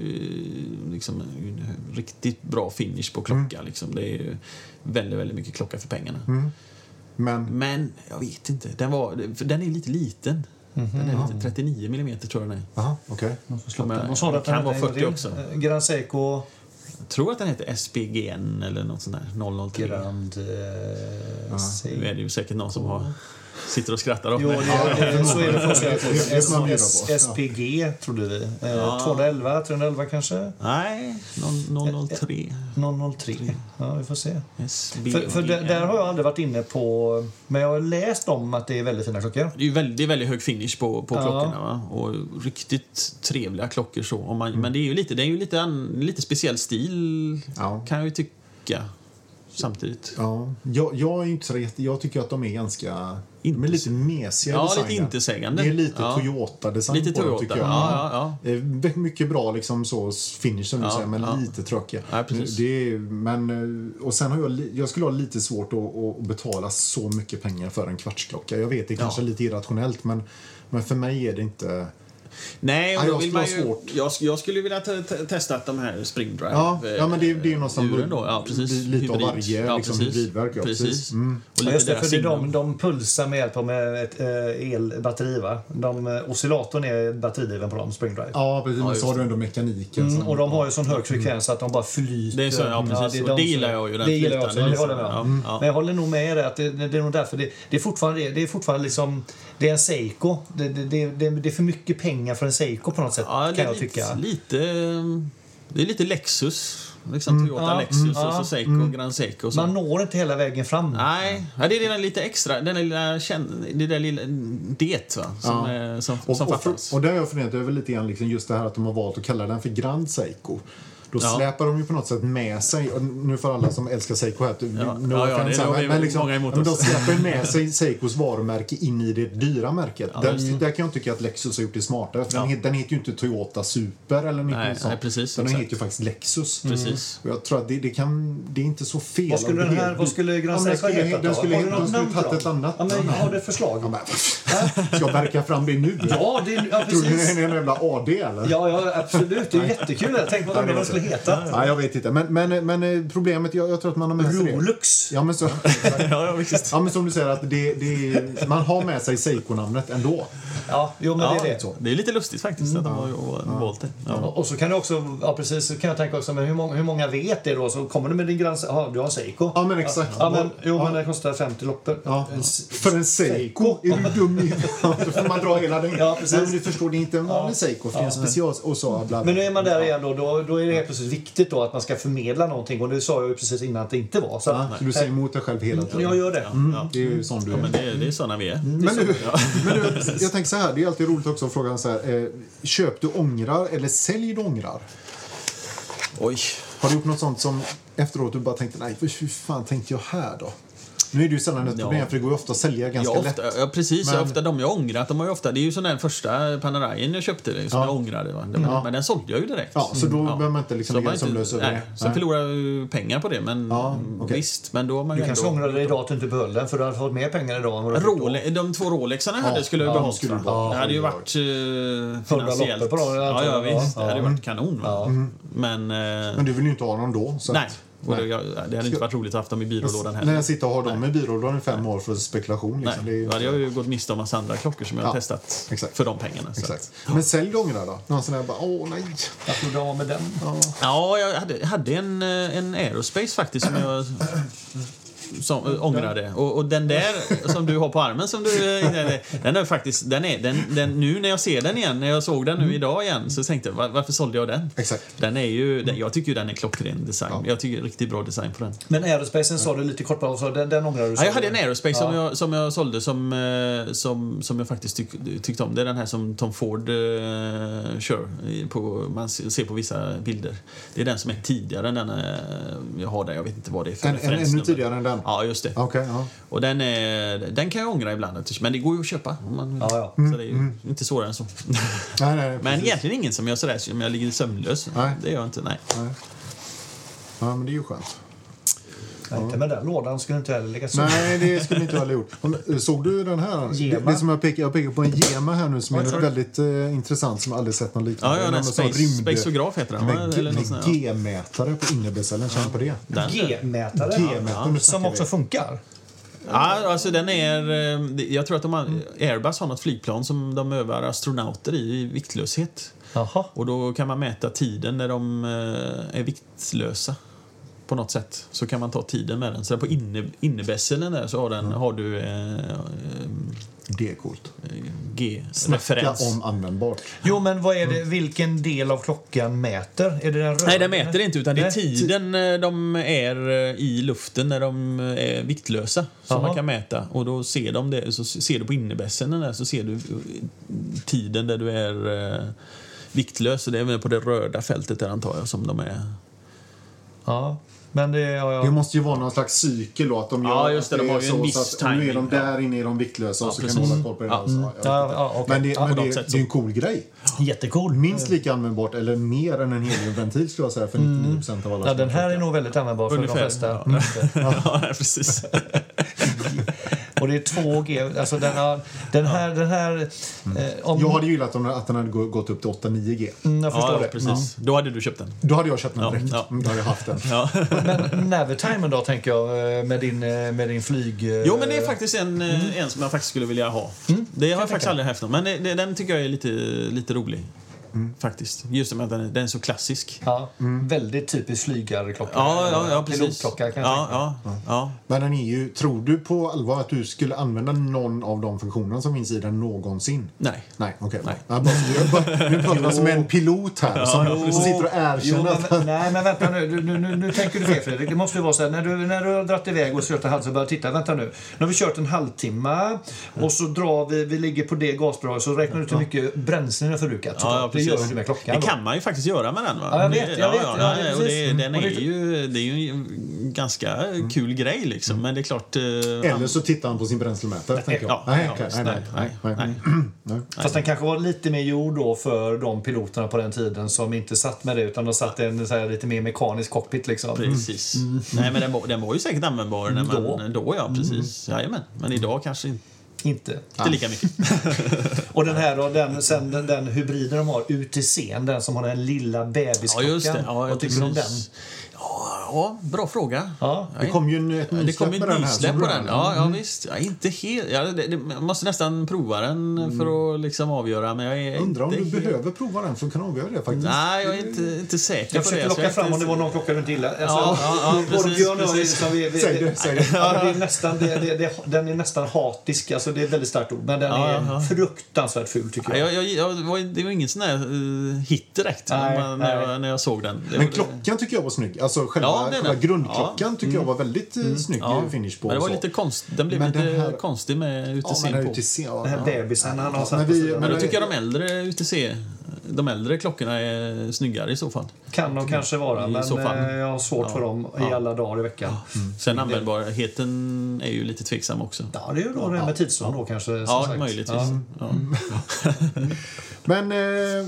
liksom, en riktigt bra finish på klocka. Liksom. Det är ju väldigt, väldigt mycket klocka för pengarna. Men, Men jag vet inte. Den, var, för den är lite liten. Den är lite 39 mm tror jag den är. aha. Som är- Vad sa du att den kan vara hette en 40 gång också. Eh, Grand Seiko Jag tror att den heter SPGN eller något sånt där. 003. Grand... Eh, Nu Seiko. är det ju säkert någon som har, sitter och skrattar åt mig. så är det SPG trodde vi. Eh, Ja. 211, 311 kanske? Nej, 003. 003. Ja, vi får se. För, för där, har jag aldrig varit inne på... Men jag har läst om att det är väldigt fina klockor. Det är ju väldigt, väldigt hög finish på, på Ja. klockorna. Va? Och riktigt trevliga klockor. så. Om man, Men det är ju lite, det är ju lite, an, lite speciell stil, Ja. kan jag ju tycka. Samtidigt. Ja, jag, jag är inte så jätte, Jag tycker att de är ganska... Inte- de är lite mesiga Ja, designen. lite intetsägande. Det är lite Ja. Toyota-design Lite på dem, Toyota, tycker jag. ja, ja, ja. Mycket bra liksom så finish som du Ja, säger, men ja. lite tråkiga. Ja, precis. Det är, men, och sen har jag, jag skulle ha lite svårt att, att betala så mycket pengar för en kvartsklocka. Jag vet, det är kanske är lite irrationellt, men, men för mig är det inte... Nej, och Ja, då jag vill skulle man ju, svårt. jag, jag skulle vilja te- te- testa att de här Spring Drive Ja, eh, ja men det, det är ju någonstans då. Ja, precis. lite av Hybrid. varje Ja, liksom, precis. hybridverk. Ja, Precis. Mm. Och Ja, just det, för det är de, de pulsar med hjälp av med ett eh, elbatteri. Va? De, eh, oscillatorn är batteridriven på dem, Spring Drive. Ja, precis. men just så har det. du ändå mekaniken. Mm, och de har ju sån hög frekvens att de bara flyter. Det är så, ja, precis. är Och de det gillar jag ju, den Det gillar jag också, flytande det håller jag med om. Ja, ja. Men jag håller nog med er att det, det är nog därför. Det, det är fortfarande, det är fortfarande liksom, det är en Seiko. Det, det, det, det, det är för mycket pengar för en Seiko på något sätt, Ja, det kan är jag lite, tycka. lite, det är lite Lexus. Liksom Toyota Ja, Lexus ja. och så Seiko, Grand Seiko. Och så. Man når inte hela vägen fram. Nej, ja, det är den lite extra, den lilla, det där lilla det va, som, Ja. är, som, Och, som och, fattas. för, och där har jag funderat över lite grann liksom just det här att de har valt att kalla den för Grand Seiko. Då Ja. släpar de ju på något sätt med sig, och nu för alla som älskar Seiko här, Ja. no Ja, ja, offense det är här, nog men, men, liksom, men de släpar ju med sig Seikos varumärke in i det dyra märket. Ja, där, där kan jag tycka att Lexus har gjort det smartare. Den, Ja. heter, den heter ju inte Toyota Super eller något Nej, sånt. nej, precis, den exakt. heter ju faktiskt Lexus. Precis. Och jag tror att det, det, kan, det är inte så fel. Vad skulle den här, vad skulle Grand Seiko den heta skulle, då? den skulle, namn tagit ett annat Ja, men har du ett förslag? Ja, men, ska jag verka fram det nu? Ja, det är, ja Tror du det precis. är en jävla AD eller? Ja, ja, absolut. Det är jättekul. Tänk vad de skulle heta. Ja, jag vet inte. Men, men, men eh, problemet, jag, jag tror att man har med sig. Rolux. Ja, men, så, ja, visst. ja, men som du säger, att det, det, är- man har med sig Seiko-namnet ändå. Ja, jo, men Ja, det är det. så. Det är lite lustigt faktiskt att de har valt det. Ja. Och så kan det också, ja precis, så kan jag tänka också, men hur många, hur många vet det då? Så kommer du med din grann, ja, du har Seiko. Ja, men exakt. Ja, men, jo, Ja. men det kostar 50 loppor. Ja. För en Seiko? Är du dum i Då får man dra hela den. Ja, precis. Men du förstår, det är inte en vanlig Seiko, för det är en special... Och så, bla, bla. Men nu är man där igen då, då, då är det helt plötsligt viktigt då att man ska förmedla någonting och det sa jag ju precis innan att det inte var. Så, Ja, så du säger emot dig själv hela tiden. jag gör det. Ja. Det är ju sån du Ja, är. men det, det är såna vi är. Men du, men du, jag tänker så här, det är alltid roligt också att fråga så här, eh, köp du ångrar eller sälj du ångrar? Oj. Har du gjort något sånt som efteråt du bara tänkte, nej, hur fan tänkte jag här då? Nu är det ju sällan ett Ja. problem, för det går ju ofta att sälja ganska Ja, lätt. ofta, ja, precis. Men- Ofta de jag ångrat, de har ju ofta, det är ju sån där första Panarajen jag köpte det, som Ja. jag ångrade. Va? Men, Ja. men den sålde jag ju direkt. Ja, så då Ja. behöver man inte liksom Så ligga man sömnlös över nej, det. Sen Nej. förlorar jag ju pengar på det, men Ja, mm, okej. visst. Men då man Du kanske ändå... ångrar dig idag att du inte behöll den för du hade fått mer pengar idag än vad du fick då. Role, de två Rolexarna jag hade Ja, skulle jag ja, behållit. skulle du bara- det hade ju ja, varit finansiellt. på dem, ja, ja, visst. Det Ja. hade ju varit kanon. Mm. Men... eh, Men du vill ju inte ha någon då. Så nej. Att- Och det, jag, det hade inte varit roligt att ha haft dem i byrålådan När heller. jag sitter och har dem i byrålådan i fem år för spekulation. Liksom. Det är Nej, ju då hade jag ju gått miste om massa andra klockor som jag har Ja, testat exakt. för de pengarna. Så. Exakt. Men sälj du ångrar då? Någon sån där bara, åh nej. Jag tror du har med den. Ja, jag hade, hade en, eh, en Aerospace faktiskt som jag som, äh, ångrade. Och, och den där som du har på armen, som du, eh, den är faktiskt, den är, den, den, nu när jag ser den igen, när jag såg den nu idag igen, så tänkte jag "Va- varför sålde jag den? Exakt. Den är ju, den, jag tycker ju den är klockren design. Ja. Jag tycker riktigt bra design på den. Men Aerospacen sa du lite kort så den, den ångrar du? Ja, jag hade en Aerospace som, Ja. jag, som jag sålde som, eh, som, som jag faktiskt tyck, tyckte om. Det är den här som Tom Ford uh, kör. På, man se- ser på vissa bilder. Det är den som är tidigare än den eh, jag har där. Jag vet inte vad det är för En, en, ännu tidigare än den? Ja, just det. Okej, ja. Och den, är, den kan jag ångra ibland. Men det går ju att köpa om man. Ja, ja. Så det är ju inte svårare än så. Nej, nej, men egentligen ingen som jag sådär, som jag ligger sömnlös. Nej. Det gör jag inte, nej. Nej. Ja, men det är ju skönt. Nej, Inte med den lådan skulle inte heller ligga så. Nej, det skulle inte jag ha gjort. Såg du den här? Gema. Det, det som jag pekar, jag pekar på en Gema här nu som Oj, är sorry. väldigt eh, intressant som jag aldrig sett någon liknande. Ja, ja, den space, rymd- Spacograf heter den? Med, Eller något med. G-mätare på innerbecellen, känn på det. G-mätare. G-mätare, Som också funkar. Ja, alltså den är... eh, Jag tror att de har, Airbus har något flygplan som de övar astronauter i, i viktlöshet. Jaha. Och då kan man mäta tiden när de eh, är viktlösa. På något sätt. Så kan man ta tiden med den. Så där på inne, innebässeln där så har, den, har du eh, eh. Snacka G-referens. om användbart. Jo, men vad är det, vilken del av klockan mäter? Är det den röda? Nej, den mäter inte utan det är tiden eh, de är eh, i luften när de eh, är viktlösa som Jaha. man kan mäta. Och då ser de det, så ser du på innebässeln där så ser du tiden där du är viktlös. Och det är väl på det röda fältet där antar jag som de är. Ja. Men det, ja, ja. Det måste ju vara någon slags cykel då. Att de gör Ja, just det, de har ju är en så, viss så att Nu är de timing, där inne är de viktlösa och så kan precis. man hålla koll på det. Vet Ja, ja, okej. Men, det, Ja, men det, det är en cool grej. Jättecool. Minst lika användbart, eller mer än en heliumventil skulle jag säga för 99 procent av alla Ja, den här är nog väldigt användbar för Ungefär. de flesta. Ja. Mm. Ja, precis. Och det är 2G. Alltså den, har, den här... Den här eh, om, Jag hade ju gillat om- att den hade gå- gått upp till 8-9 G. Mm, jag förstår Ja, det. precis. Då hade du köpt den. Då hade jag köpt den Ja, direkt. ja. Mm, Då hade jag haft den. Ja. Men Navitimen då, tänker jag, eh, med din, eh, med din flyg... eh, Jo, men det är faktiskt en, eh, en som jag faktiskt skulle vilja ha. Det har jag faktiskt aldrig haft någon, men det, det, den tycker jag är lite, lite rolig. Faktiskt. Just med att den är, den är så klassisk. Ja, väldigt typisk flygarklocka. Ja, ja, ja. Pilotklocka kan jag ja, ja, ja. Men den är ju, tror du på allvar att du skulle använda någon av de funktionerna som finns i den någonsin? Nej. Nej, okej. Nej. Ja, bara- jag bara- Nu pratar som en pilot här som, Jo. som sitter och erkänner att men, nej, men vänta nu. Du, nu, nu. Nu tänker du fel, Fredrik. Det måste ju vara så här, när du, när du har dragit iväg och kört en halvtimme, bara titta, vänta nu. Nu har vi kört en halvtimme och så drar vi, vi ligger på det gasbidraget, så räknar du ut hur mycket bränsle ni har förbrukat. Ja, ja, det gör precis. du med klockan. Det då. kan man ju faktiskt göra med den. Va? Ja, jag vet, jag vet. Ja, Ja, det är och det, precis. den är ju, det är ju en ganska kul grej, liksom. Men det är klart... eh, Eller så tittar han på sin bränslemätare. tänker jag. Ja, nej, ja, visst, nej, nej, nej, nej. nej. Fast den kanske var lite mer gjord då för de piloterna på den tiden som inte satt med det utan de satt i en så här, lite mer mekanisk cockpit liksom. Precis. Nej, men den var, den var ju säkert användbar när man, Då. då. ja, precis. Jajamän. Men idag kanske inte Inte. lika mycket. Och den här då, den, sen den, den hybriden de har, UTC'n, den som har den lilla Ja, bebisklockan. just det. Ja, Vad tycker du om den? Ja, ja, bra fråga. Ja. Det kom ju ett Ja, det nysläpp kom ett den här. nysläpp som på den. Ja, ja visst. Jag är inte helt... Ja, det, det, jag måste nästan prova den för att liksom avgöra. Men jag är Undrar om du helt- behöver prova den för att kunna avgöra det faktiskt. Nej, jag är inte, inte säker Jag på det. locka jag är fram inte- om det var någon klocka du inte gillade. Ja, ja, ja, Björn och jag är precis. som vi, vi, Säg det, säg det. Ja, det är nästan, det, det, det, den är nästan hatisk, alltså det är ett väldigt starkt ord. Men den Ja, är ja, ja. fruktansvärt ful tycker Ja, jag. jag, jag, jag, var- det var ingen sån där uh, hit direkt Nej, när, när, nej. jag, när jag såg den. Det Men klockan tycker jag var snygg. Alltså själva, Ja, själva grundklockan tycker jag var väldigt mm. snygg Ja, finish på. men det var lite konst, den blev Men lite den här- konstig med Ja, UTC men den på. UTC, ja. Den här bebisen han har Ja, satt men vi- sidan. Men då Men- tycker jag de äldre UTC, de äldre klockorna är snyggare i så fall. Kan de kanske vara, I men så fall. eh, jag har svårt Ja. för dem i Ja. alla dagar i veckan. Sen användbarheten är ju lite tveksam också. Ja, det är ju då det med tidszon då kanske. som Ja, sagt. möjligtvis. Ja. Ja. Men, eh,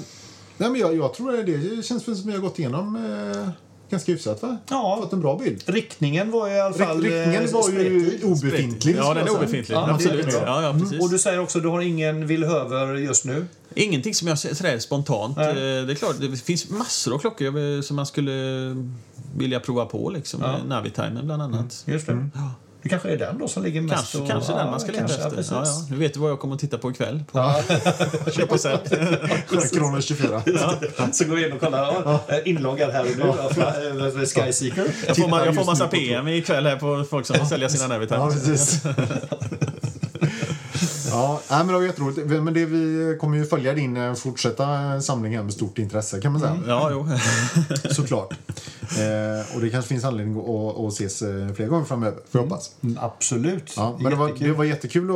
nej, men jag, jag tror det, det känns väl som vi har gått igenom eh, ganska hyfsat va? Ja. Fått en bra bild. Riktningen var ju i alla fall... Rikt- Riktningen eh, var ju obefintlig. Ja, den är obefintlig. Ja, Absolut. Ja, ja, precis. Och du säger också att du har ingen villhöver just nu. Ingenting som jag sådär spontant. Nej. Eh, Det är klart, det finns massor av klockor som man skulle vilja prova på. Liksom. Ja. med Navitimen bland annat. Just det. Det kanske är den då som ligger mest Kanske, och- kanske den man ska leta efter. Ja, ja. Nu vet du vad jag kommer att titta på ikväll. På Ja. Köp och sälj. Kronor 24. Så går vi in och kollar. Ja, inloggad här och nu. Ja, eh, Skyseeker. Jag får, ma- jag får massa PM ikväll här på folk som vill sälja sina Ja, Navitimes. precis. ja, nej, men det var jätteroligt. Men det, vi kommer ju följa din eh, fortsätta samling här med stort intresse kan man säga. Ja, jo. Såklart. Eh, och det kanske finns anledning att, att ses eh, fler gånger framöver, får jag hoppas. Mm, Absolut. Ja, men det var, Jättekul. det var jättekul att,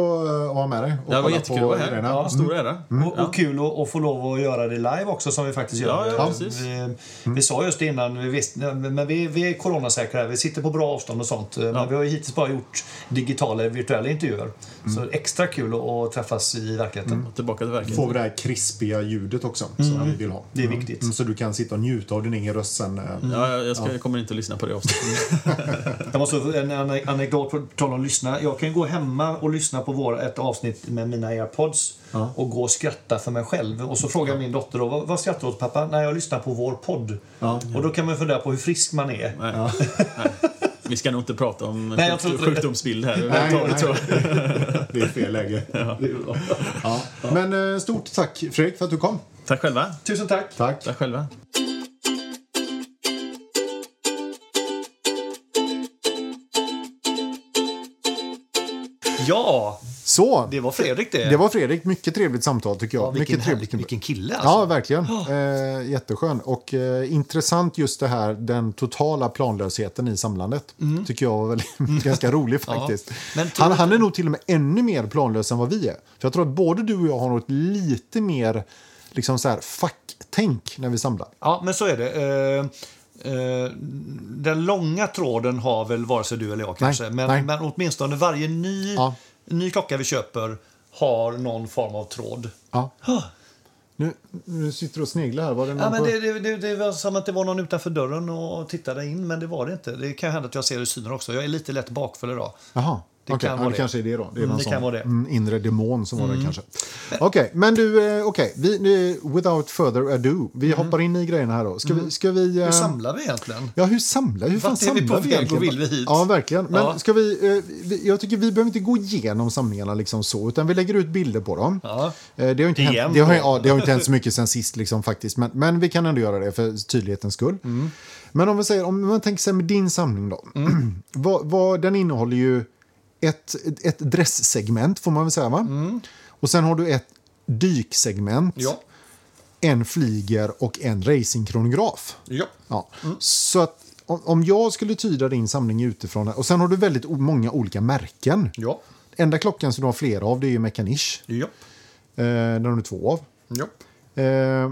att ha med dig. Och Det var jättekul på att vara här. grejerna. Ja, stor ära. Och, och kul att, att få lov att göra det live också som vi faktiskt gör. Ja, ja, precis. Vi, vi sa just innan, vi visste, men vi, vi är coronasäkra. Vi sitter på bra avstånd och sånt. Men vi har ju hittills bara gjort digitala, virtuella intervjuer. Så extra kul att, träffas i verkligheten. Tillbaka till verket. Får vi det här krispiga ljudet också som vi vill ha. Det är viktigt. Mm, så du kan sitta och njuta av din egen röst sen. eh. Ja, jag, jag, ska, jag kommer inte att lyssna på det avsnittet. Jag måste en ane- anekdot på tal om att lyssna. Jag kan gå hemma och lyssna på vår, ett avsnitt med mina airpods och gå och skratta för mig själv. Och så frågar min dotter då, vad, vad skrattar du åt pappa? När jag lyssnar på vår podd. Och då kan man fundera på hur frisk man är. Nej. Nej. Vi ska nog inte prata om Nej, jag sjuk- tror inte det. sjukdomsbild här. Nej, jag. Det är fel läge. Ja. Men eh, stort tack Fredrik för att du kom. Tack själva. Tusen tack! Tack. Tack själva. Ja, Så, det var Fredrik det. det var Fredrik. Mycket trevligt samtal tycker jag. ja, vilken, Mycket trevligt. vilken kille alltså. Ja, verkligen. Eh, jätteskön. Och eh, intressant just det här, den totala planlösheten i samlandet. Tycker jag var väldigt, ganska rolig faktiskt. Tror han, han är nog till och med ännu mer planlös än vad vi är. För jag tror att både du och jag har något lite mer liksom så här, facktänk när vi samlar. Ja, men så är det. Eh, Eh, den långa tråden har väl vare sig du eller jag kanske. men, nej. men åtminstone varje ny, Ja. ny klocka vi köper har någon form av tråd. Ja. Huh. Nu, nu sitter du och sneglar här. Var det någon Ja, men det, det, det, det var som att det var någon utanför dörren och tittade in, men det var det inte. Det kan hända att jag ser i synen också. Jag är lite lätt bakfull idag. Jaha. Det okej. kan vara det kanske är det då. Det är Mm, det kan vara det. Mm. Mm, inre demon som var det kanske. Okej, men du, eh, okej. Vi, without further ado. Vi hoppar in i grejerna här då. Ska vi... Ska vi Mm. Hur eh, samlar vi egentligen? Ja, hur samlar Hur fan Vart är vi samlar på väg och vill vi hit? Ja, verkligen. Men Ja. ska vi, eh, vi... Jag tycker vi behöver inte gå igenom samlingarna liksom så, utan vi lägger ut bilder på dem. Ja. Det har inte Igen hänt, det har, ja, det har inte hänt så mycket sen sist liksom, faktiskt. Men, men vi kan ändå göra det för tydlighetens skull. Mm. Men om vi säger, om man tänker sig med din samling då. Mm. vad, vad, den innehåller ju ett, ett dresssegment får man väl säga va? Och sen har du ett dyksegment, Mm. Ja. en flyger och en racingkronograf. Ja. Ja. Så att om, jag skulle tyda din samling utifrån, och sen har du väldigt många olika märken. Ja. Enda klockan som du har flera av det är ju Mechanish. Ja. Eh, den har du två av. Ja. Eh,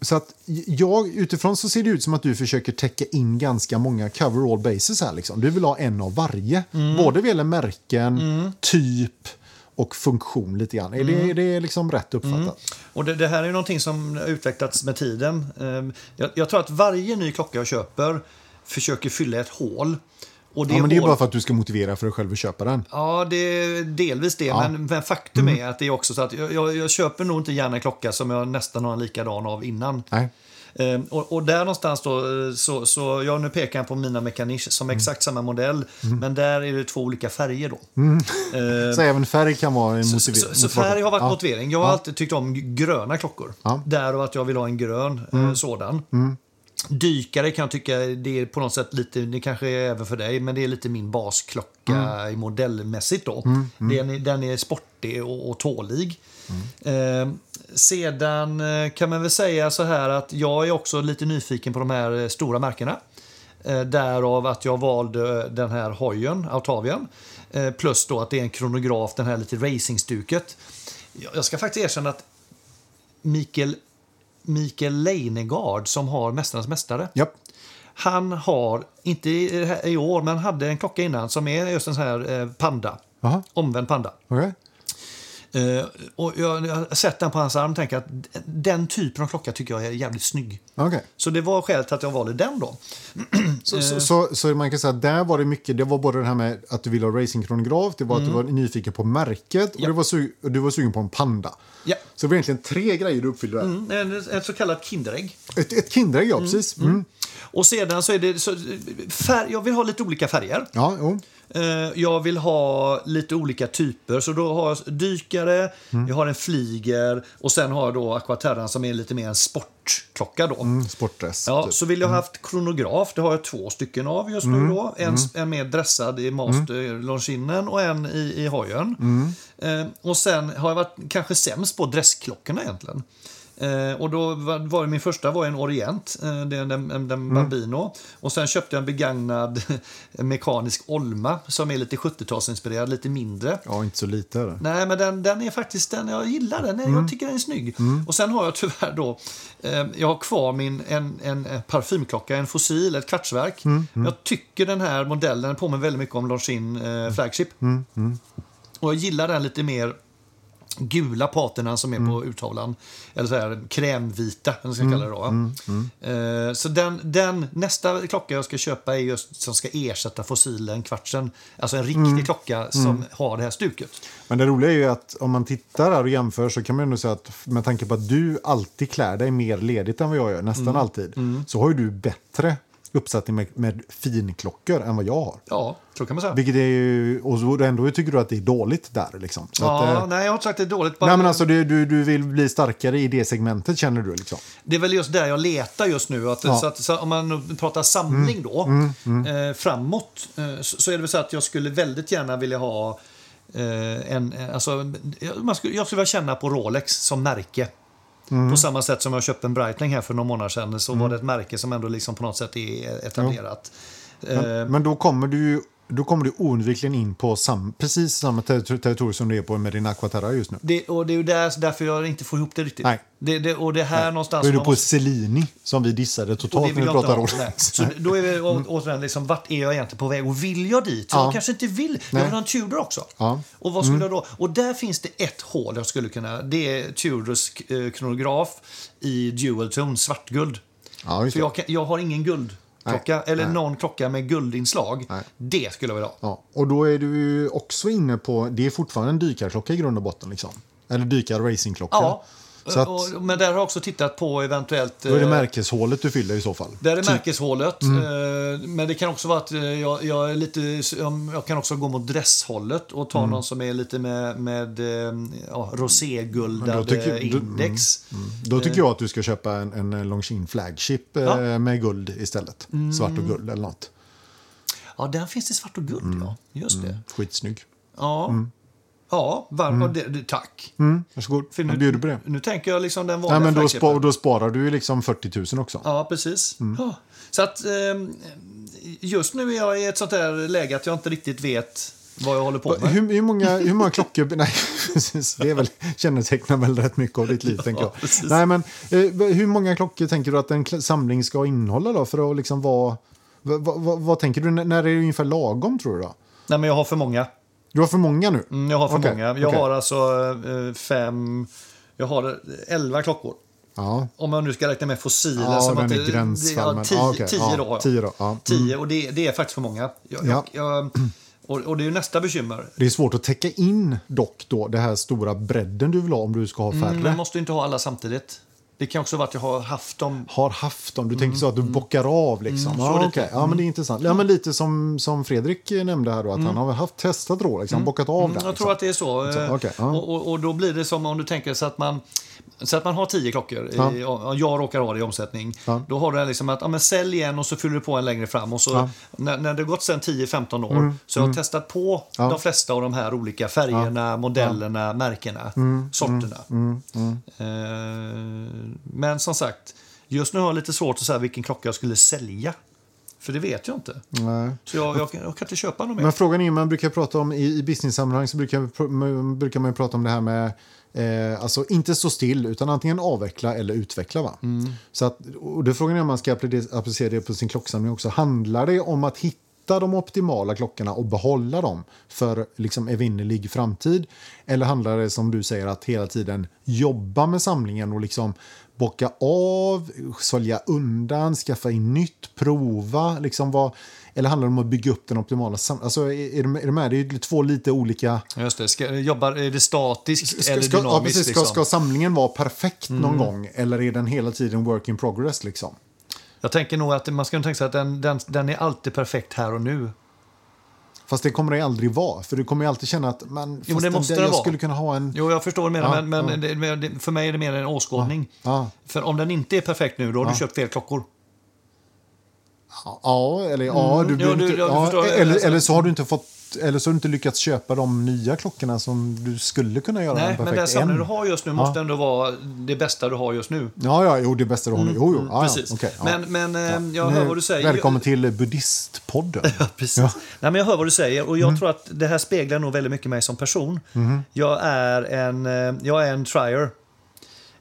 så att jag, utifrån så ser det ut som att du försöker täcka in ganska många cover all bases här. Liksom. Du vill ha en av varje. Både vad gäller märken, typ och funktion lite grann. Är det, är det liksom rätt uppfattat? Och det, det här är ju någonting som har utvecklats med tiden. Ehm, Jag, jag tror att varje ny klocka jag köper försöker fylla ett hål. Och det Ja, men det är hål- bara för att du ska motivera för dig själv att köpa den. Ja, det är delvis det. Ja. Mm. Men, men faktum är att det är också så att jag, jag, jag köper nog inte gärna en klocka som jag nästan har en likadan av innan. Nej. Ehm, och, och där någonstans då, eh, så, så jag nu pekar på mina Mechanish som är Mm. exakt samma modell. Men där är det två olika färger då. Ehm, Så även färg kan vara en motivering. så, så färg har varit ja. motivering. Jag har alltid tyckt om gröna klockor. Ja. Mm. Därav att jag vill ha en grön eh, sådan. Dykare kan jag tycka det är på något sätt lite, det kanske är även för dig, men det är lite min basklocka Mm. i modellmässigt då. Den, är, den är sportig och, och tålig. Mm. Eh, sedan eh, kan man väl säga så här att jag är också lite nyfiken på de här eh, stora märkena. Eh, därav att jag valde den här hojen, Autavian. Eh, plus då att det är en kronograf, den här lite racingstuket. Jag jag ska faktiskt erkänna att Mikael, Mikael Leijnegard som har Mästarnas Mästare. Japp. Han har, inte i, i år, men hade en klocka innan som är just en sån här eh, panda. Jaha, Omvänd panda. okej. Eh, och jag, jag har sett den på hans arm och tänker att den typen av klocka tycker jag är jävligt snygg. Okej. Så det var skälet till att jag valde den då. Så, så, så, så man kan säga att där var det mycket, det var både det här med att du ville ha racingkronograf, det var att du var nyfiken på märket och, Ja. du var, su- och du var sugen på en panda. Ja. Så det var egentligen tre grejer du uppfyllde där. Mm, en, ett så kallat Kinderägg. Ett, ett Kinderägg, ja, precis. Mm. Och sedan så är det så, färg, jag vill ha lite olika färger. Ja, jo. Eh, Jag vill ha lite olika typer. Så då har jag dykare, jag har en flyger och sen har jag då Aquaterran som är lite mer en sportklocka. Då. Mm, sportdress. Ja, typ. så vill jag ha haft kronograf, det har jag två stycken av just nu. Då. En, en mer dressad i master Longinen och en i, i hojen. Eh, och sen har jag varit kanske sämst på dressklockorna egentligen. Eh, och då var, var min första var en Orient, eh, den, den, den Bambino. Och sen köpte jag en begagnad mekanisk Olma som är lite 70-talsinspirerad, lite mindre. Ja, inte så lite. Det. Nej, men den, den är faktiskt, den, jag gillar den. Mm. Jag tycker den är snygg. Och sen har jag tyvärr då, eh, jag har kvar min, en, en, en parfymklocka, en fossil, ett kvartsverk. Mm, Jag tycker den här modellen påminner väldigt mycket om Longines Mm. eh, Flagship. Och jag gillar den lite mer gula paterna som är Mm. på urtavlan. Eller så här krämvita, eller ska jag kalla det då. va? Eh, så den, den, nästa klocka jag ska köpa är just som ska ersätta fossilen, kvartsen. Alltså en riktig Mm. klocka som har det här stuket. Men det roliga är ju att om man tittar här och jämför så kan man ändå säga att med tanke på att du alltid klär dig mer ledigt än vad jag gör, nästan Mm. alltid, så har ju du bättre uppsättning med, med finklockor än vad jag har. Ja, så kan man säga. Vilket är ju, och så ändå tycker du att det är dåligt där liksom. Så Ja, att, eh, nej, jag har inte sagt det är dåligt. Bara, nej men alltså du, du, du vill bli starkare i det segmentet känner du liksom. Det är väl just där jag letar just nu. Att, Ja. Mm. så att, så om man pratar samling då, Eh, framåt, eh, så, så är det väl så att jag skulle väldigt gärna vilja ha eh, en... eh, Alltså, man skulle, jag skulle vilja känna på Rolex som märke. Mm. På samma sätt som jag köpte en Breitling här för några månader sedan så var det ett märke som ändå liksom på något sätt är etablerat. Eh, Men då kommer du ju då kommer du oundvikligen in på sam, precis samma ter- territorium som du är på med din Aquaterra just nu. Det, och det är där, därför jag inte får ihop det riktigt. Nej. Det, det, och det är här någonstans... Då är du på måste- Cellini som vi dissade totalt när vi pratade. Nej. Rolex. Så då är vi å- återigen, liksom, vart är jag egentligen på väg? Och vill jag dit? Ja. Jag kanske inte vill. Jag Nej. vill ha en Tudor också. Ja. Och vad skulle jag då? Och där finns det ett hål jag skulle kunna... Det är Tudors eh, kronograf i dual tone, svartguld. Ja, För jag, kan, jag har ingen guldklocka, Nej. eller Nej. någon klocka med guldinslag. Nej. Det skulle jag vilja ha. Ja, och då är du också inne på, det är fortfarande en dykarklocka i grund och botten liksom. Eller dykar-racingklocka. Ja. Att, och, men där har jag också tittat på eventuellt... då är det eh, märkeshålet du fyller i så fall. Där är Typ- märkeshålet. eh, Men det kan också vara att eh, jag, jag är lite... Jag kan också gå mot dresshållet och ta någon som är lite med, med ja, Men roséguldade då tycker- då- index. Då tycker jag att du ska köpa en, en Longines Flagship Ja. Mm. med guld istället. Svart och guld eller något. Ja, där finns det svart och guld, ja. Just det. Skitsnygg. Ja. Ja, var, det, det, tack. Mm, varsågod, För jag bjuder på det. Nu tänker jag liksom den Nej, vanliga men då, spa, då sparar du ju liksom 40 000 också. Ja, precis. Mm. Ja. Så att ehm, just nu är jag i ett sånt där läge att jag inte riktigt vet vad jag håller på med. Hur, hur, många, hur många klockor... Nej, precis, det är väl, kännetecknar väl rätt mycket av ditt liv, tänker jag. precis. Nej, men, eh, hur många klockor tänker du att en samling ska innehålla då, för att liksom vara... Vad, vad, vad tänker du? När är det ungefär lagom, tror du? då? Nej, men jag har för många. Du har för många nu? Mm, Jag har för Okej, många. Jag okej. har alltså eh, fem... Jag har elva klockor. Ja. Om jag nu ska räkna med fossila. Ja, som att det- gränsfall, Ja, tio, ja, okej. tio Ja, då. tio då, ja. Mm. Tio, och det, det är faktiskt för många. Jag, Ja. jag, och, och det är ju nästa bekymmer. Det är svårt att täcka in dock då, det här stora bredden du vill ha om du ska ha färre. Mm, Man måste inte ha alla samtidigt. Det kan också vara att jag har haft dem. Har haft dem. Du tänker så att du bockar av liksom. Mm, ja, okej. ja, men det är intressant. Ja, men lite som, som Fredrik nämnde här då, att han har haft testat Rolex, han har bockat av den. Mm, Jag liksom. tror att det är så. Så, okej, ja. och, och, och då blir det som om du tänker så att man, så att man har tio klockor. Ja. I, jag råkar ha det i omsättning. Ja. Då har du liksom att ja, men sälj en och så fyller du på en längre fram. Och så, Ja. Mm, när, när det har gått sedan 10-15 år så jag har testat på de flesta av de här olika färgerna, modellerna, märkena, Mm, sorterna. Eh, men som sagt, just nu har jag lite svårt att säga vilken klocka jag skulle sälja. För det vet jag inte. Nej. Så jag, jag, jag kan inte köpa någon mer. Men frågan är, man brukar prata om, i, i business-sammanhang så brukar, brukar man ju prata om det här med, eh, alltså inte stå still, utan antingen avveckla eller utveckla. Va? Mm. Så att, och är frågan är om man ska appli- applicera det på sin klocksamling också. Handlar det om att hitta de optimala klockorna och behålla dem för liksom evinnerlig framtid? Eller handlar det som du säger att hela tiden jobba med samlingen och liksom bocka av, sälja undan, skaffa in nytt, prova? Liksom vad, eller handlar det om att bygga upp den optimala samlingen? Alltså, är, är, du med-? Det är två lite olika... Just det. Ska, jobbar, är det statiskt Ska, eller ska, dynamiskt? ja, precis, ska, liksom? ska samlingen vara perfekt någon gång eller är den hela tiden work in progress? Liksom? Jag tänker nog att man ska tänka sig att den, den, den är alltid perfekt här och nu. Fast det kommer det aldrig vara, för du kommer ju alltid känna att man, Jo, det den måste det jag vara. skulle kunna ha en... Jo, jag förstår du menar, Ja, men, men ja. det, men för mig är det mer en åskådning. Ja. För om den inte är perfekt nu, då har du köpt fel klockor. Ja, eller ja, du, Jo, behöver du- inte, eller, eller så har du inte fått eller så har du inte lyckats köpa de nya klockorna som du skulle kunna göra Nej, en men den perfekt samling än. du har just nu måste ändå vara det bästa du har just nu. Ja, ja, jo, det bästa du har nu. Jo, jo. Ja, ja, Mm, Precis. okej, ja. Men, men eh, jag hör vad du säger. Välkommen till Buddhistpodden. Ja, precis. Ja. Mm. Nej, men jag hör vad du säger och jag tror att det här speglar nog väldigt mycket mig som person. Mm-hmm. Jag, är en, eh, jag är en trier.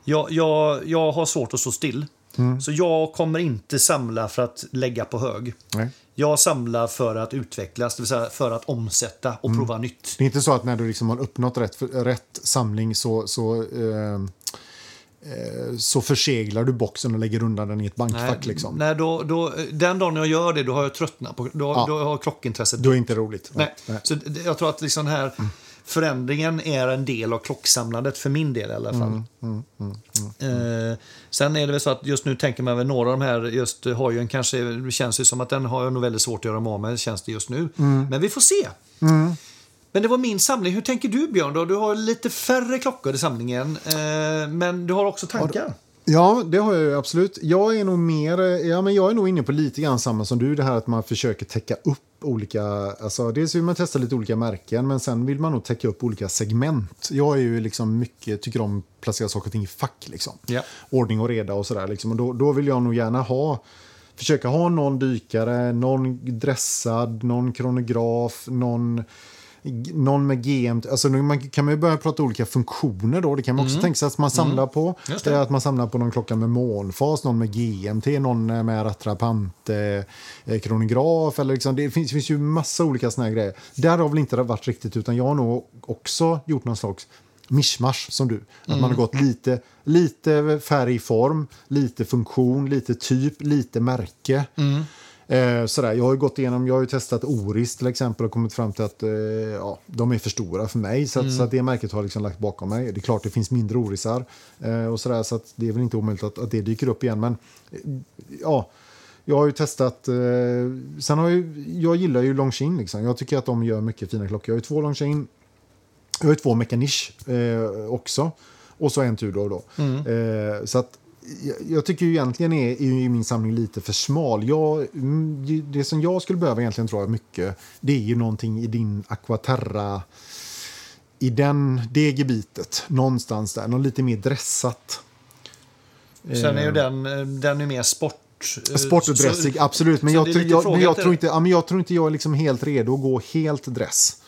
Jag, jag, jag har svårt att stå still. Mm. Så jag kommer inte samla för att lägga på hög. Nej. Jag samlar för att utvecklas, det vill säga för att omsätta och Mm. prova nytt. Det är inte så att när du liksom har uppnått rätt, rätt samling så, så, eh, eh, så förseglar du boxen och lägger undan den i ett bankfack. liksom. nej då, då, den dagen jag gör det, då har jag tröttnat. På, då, Ja. då har klockintresset Då är det inte roligt. Nej. Nej. Så jag tror att liksom här förändringen är en del av klocksamlandet, för min del i alla fall. Eh, sen är det väl så att just nu tänker man väl några av de här, just har ju en kanske, det känns ju som att den har jag nog väldigt svårt att göra mig av med, känns det just nu. Men vi får se. Men det var min samling. Hur tänker du Björn? Då? Du har lite färre klockor i samlingen, eh, men du har också tankar. Ja, det har jag ju absolut. Jag är nog mer, ja, men jag är nog inne på lite grann samma som du, det här att man försöker täcka upp olika, alltså dels vill man testa lite olika märken, men sen vill man nog täcka upp olika segment. Jag är ju liksom mycket, tycker om att placera saker och ting i fack liksom. Ja. Ordning och reda och sådär liksom. Och då, då vill jag nog gärna ha försöka ha någon dykare, någon dressad, någon kronograf, någon någon med GM, alltså man kan man ju börja prata olika funktioner då. Det kan man också tänka sig att man samlar på. Mm. Just det. Att man samlar på någon klocka med månfas, någon med GMT, någon med rattrapant, eh, eh, kronograf eller liksom, det finns, finns ju massa olika såna här grejer. Där har väl inte det varit riktigt utan jag har nog också gjort någon slags mischmasch som du. Att man har gått lite, lite färgform, lite funktion, lite typ, lite märke. Eh, sådär. Jag har ju gått igenom, jag har ju testat Oris till exempel och kommit fram till att eh, ja, de är för stora för mig. Så, att, så att det märket har jag liksom lagt bakom mig. Det är klart det finns mindre Orisar eh, och sådär så att det är väl inte omöjligt att, att det dyker upp igen. Men eh, ja, jag har ju testat. Eh, sen har jag, jag gillar ju Longines liksom. Jag tycker att de gör mycket fina klockor. Jag har ju två Longines. Jag har ju två Mechanish eh, också. Och så en Tudor då. Eh, så att jag, tycker ju egentligen är, är ju min samling lite för smal. Jag, mm, det som jag skulle behöva egentligen tror jag mycket, det är ju någonting i din Aquaterra, i den, det gebitet, någonstans där, något lite mer dressat. Sen är ju den, eh, den är mer sport... eh, Sport och så- dressig, absolut. Men jag, jag, men jag, tror inte, ja, men jag tror inte jag är liksom helt redo att gå helt dress.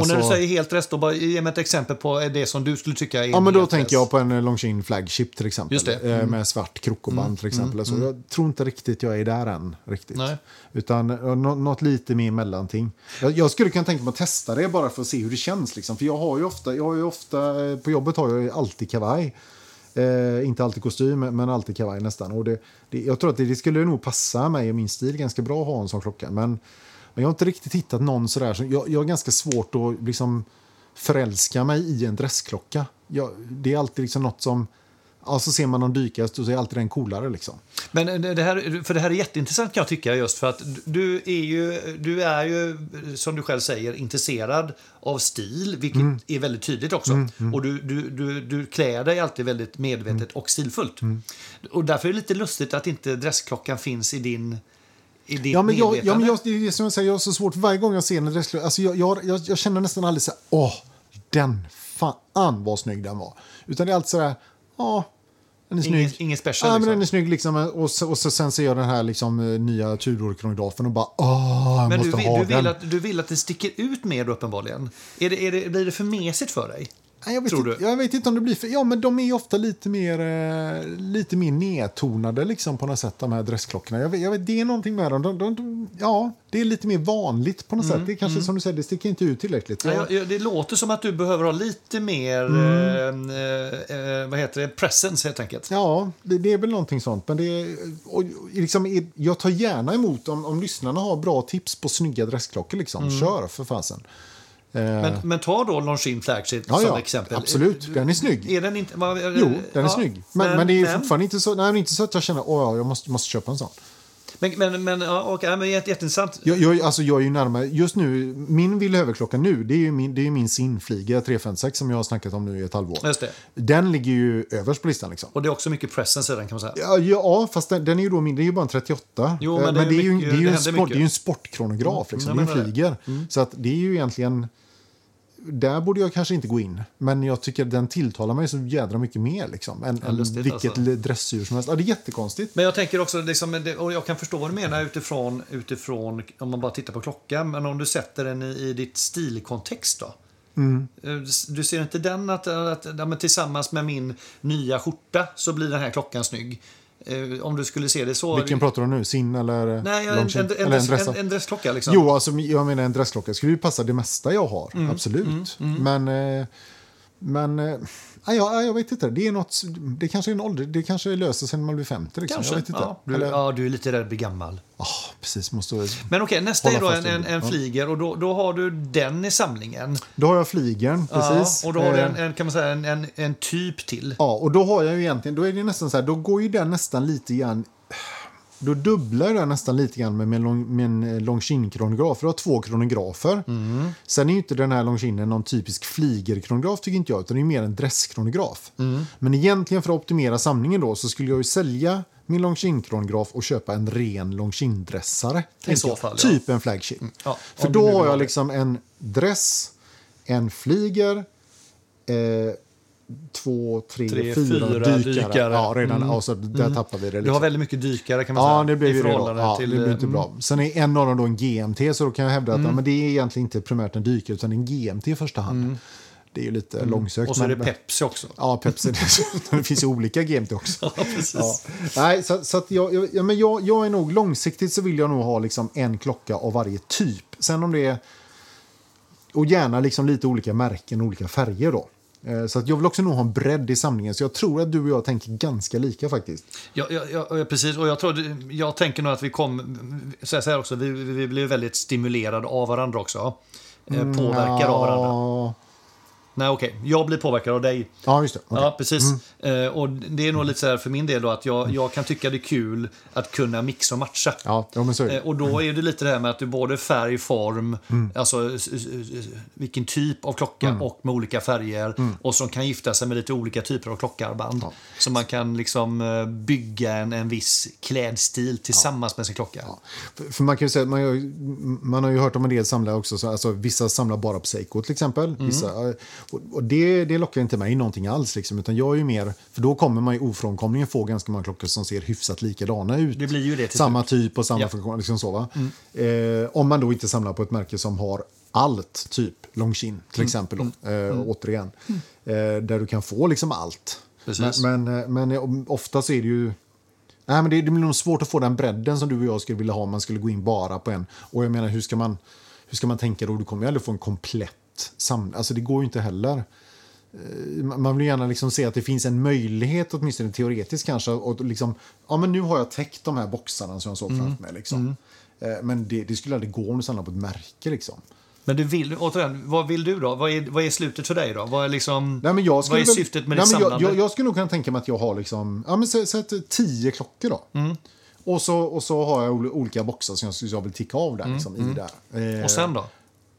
Och när du Alltså- säger helt rätt, då bara ge mig ett exempel på det som du skulle tycka är Ja, men då tänker rätt. jag på en eh, Longines Flagship till exempel. Just det. Mm. Eh, Med svart krokoband till exempel. Så jag tror inte riktigt jag är där än. Riktigt. Nej. Utan eh, nå- något lite mer mellanting. Jag, jag skulle kunna tänka mig att testa det bara för att se hur det känns. Liksom. För jag har ju ofta, jag har ju ofta på jobbet har jag alltid kavaj. Eh, inte alltid kostym, men alltid kavaj nästan. Och det, det, jag tror att det, det skulle nog passa mig och min stil ganska bra att ha en sån klocka. Men, men jag har inte riktigt hittat någon sådär. Så jag, jag har ganska svårt att liksom förälska mig i en dressklocka. Jag, det är alltid liksom något som... Ja, så ser man någon dyka så är alltid den coolare. Liksom. Men det det här, för det här är jätteintressant kan jag tycka just för att du är ju, du är ju som du själv säger intresserad av stil, vilket Mm. är väldigt tydligt också. Och du, du, du, du klär dig alltid väldigt medvetet Mm. och stilfullt. Och därför är det lite lustigt att inte dressklockan finns i din i ditt Ja, men jag, medvetande. ja, men jag, det är som jag säger, jag har så svårt varje gång jag ser en dressklocka. Alltså jag, jag, jag, jag känner nästan aldrig så här, åh, den fan vad snygg den var. Utan det är alltid så här, ja, den är Ingen- snygg. ingen special, Ja, men liksom. den är snygg liksom. Och så, och så sen ser jag den här liksom, eh, nya Tudor-kronografen och bara, åh, jag Men du, måste vill- ha du, den. vill att, du vill att det sticker ut mer uppenbarligen. Är det, är det, blir det för mesigt för dig? Jag, vet inte, jag vet inte om det blir för... Ja, men de är ofta lite mer, eh, lite mer nedtonade liksom, på något sätt, de här dressklockorna. Jag vet, jag vet, det är någonting med dem. De, de, de, ja, det är lite mer vanligt på något sätt. Det är kanske som du säger, det sticker inte ut tillräckligt. Ja, Jag, det låter som att du behöver ha lite mer Mm. eh, eh, vad heter det? presence helt enkelt. Ja, det, det är väl någonting sånt. Men det är, och, liksom, jag tar gärna emot om, om lyssnarna har bra tips på snygga dressklockor. Liksom. Kör för fasen. Eh, Men, men ta då Longines Flagship ja, som ja, exempel. absolut. Den är snygg. Är den inte... Vad, Jo, den är ja, snygg. Men, men, det är fortfarande inte så, nej, inte så att jag känner att ja, jag måste, måste köpa en sån. Men, men, men, ja, okej, men jätte- jätteintressant. Jag, jag, alltså jag är ju närmare, just nu, min villhöverklocka nu, det är ju min, det är min Sinfliga 356 som jag har snackat om nu i ett halvår. Just det. Den ligger ju överst på listan liksom. Och det är också mycket presence i den kan man säga. Ja, ja fast den, den är ju då mindre, det är ju bara en 38. Jo, men Eh, det är det är ju, mycket- det är ju det en, sport, är ju en sportkronograf, liksom. det är en flyger. Så att det är ju egentligen... Där borde jag kanske inte gå in. Men jag tycker den tilltalar mig så jädra mycket mer. Liksom, än, än lustigt, vilket alltså. dressur som helst. Ja, det är jättekonstigt. Men jag tänker också, liksom, och jag kan förstå vad du menar utifrån, utifrån om man bara tittar på klockan, men om du sätter den i, i ditt stilkontext då? Mm. Eh, Du ser inte den att, att ja, tillsammans med min nya skjorta så blir den här klockan snygg? Eh, Om du skulle se det så. Vilken pratar du om nu? Sin eller Nej, en, en, en, eller dress, dressad? en, en dressklocka liksom. Jo, alltså, jag menar en dressklocka skulle ju passa det mesta jag har. Mm, Absolut. Men, eh, men eh, ja, ja, jag vet inte. Det, är något, det kanske är en ålder. Det kanske löser sig när man blir 50. Liksom. Kanske. Jag vet inte. Ja, du, Eller, ja, du är lite rädd att bli gammal. Ah, precis, måste, Men okej, nästa Hålla är då en, en, en flyger och då, då har du den i samlingen. Då har jag flygen, precis. Ja, och då har du Eh, en, en, kan man säga, en, en, en typ till. Ja, och då har jag ju egentligen, då är det nästan så här, då går ju den nästan lite grann, då dubblar den nästan lite grann med, med, lång, med en Longines-kronograf. Du har två kronografer. Mm. Sen är ju inte den här Longines någon typisk flygerkronograf tycker inte jag, utan det är mer en dresskronograf. Mm. Men egentligen för att optimera samlingen då så skulle jag ju sälja min Longines-kronograf och köpa en ren Longines-dressare. tänker så jag. fall, ja. Typ en flagship. Ja, för då har ha jag det. liksom en dress, en flyger, eh, två, tre, Tre, fyra, fyra dykare. dykare. Ja, redan. Mm. Och så där tappar vi det. Du har Liksom. väldigt mycket dykare kan man Ja, säga. det blir i förhållande Ja, till... det blir inte mm. bra. Sen är en av dem då en GMT, så då kan jag hävda att ja, men det är egentligen inte primärt en dykare, utan en GMT i första hand. Det är ju lite långsökt. Mm. Och så är det men- Pepsi också. Ja, Pepsi. det finns ju olika GMT också. Ja, precis. Ja. Nej, så, så att jag, jag, ja, men jag, jag är nog långsiktigt så vill jag nog ha liksom en klocka av varje typ. Sen om det är... Och gärna liksom lite olika märken och olika färger då. Eh, Så att jag vill också nog ha en bredd i samlingen. Så jag tror att du och jag tänker ganska lika faktiskt. Ja, ja, ja, precis. Och jag, tror, jag tänker nog att vi kommer... Så här också, vi, vi blir väldigt stimulerade av varandra också. Eh, Påverkade av varandra. Ja, Nej, okej. Jag blir påverkad av dig. ja just det. Okej. Ja, precis. Eh, och det är nog lite så här för min del då att jag, jag kan tycka det är kul att kunna mixa och matcha. Ja, ja, men så. Eh, Och då är det lite det här med att du både färg, form, Mm. alltså vilken typ av klocka och med olika färger och som kan gifta sig med lite olika typer av klockarmband. Mm. Ja. Så man kan liksom eh, bygga en, en viss klädstil tillsammans med sin klocka. För, för man kan säga, man har, man har ju hört om en del samlare också, så, alltså, vissa samlar bara på Seiko till exempel. Vissa, och och det, det lockar inte mig någonting alls, liksom, utan jag är ju mer, för då kommer man ju ofrånkomligen få ganska många klockor som ser hyfsat likadana ut. Det blir ju det Samma typ och samma Ja. funktion, liksom så va. Eh, om man då inte samlar på ett märke som har allt, typ Longines till exempel. Då, eh, Återigen. Eh, där du kan få liksom allt. Precis. Men, men, eh, men eh, ofta så är det ju Nej, men det, det blir nog svårt att få den bredden som du och jag skulle vilja ha om man skulle gå in bara på en. Och jag menar, hur ska man, hur ska man tänka då? Du kommer ju aldrig få en komplett samling. Alltså det går ju inte heller. Eh, Man vill gärna liksom se att det finns en möjlighet, åtminstone teoretiskt kanske, och liksom, ja men nu har jag täckt de här boxarna som jag såg framför mig. Liksom. Eh, Men det, det skulle aldrig gå om du samlar på ett märke. Liksom. Men du vill, återigen, vad vill du då? Vad är, vad är slutet för dig då? Vad är, liksom, Nej, men jag vad är syftet med Nej, ditt men jag, samlande? jag, jag skulle nog kunna tänka mig att jag har liksom, ja, men säg, tio klockor då. Mm. Och, så, och så har jag ol- olika boxar som jag, jag vill ticka av där. Liksom, i där. Eh, Mm, Och sen då?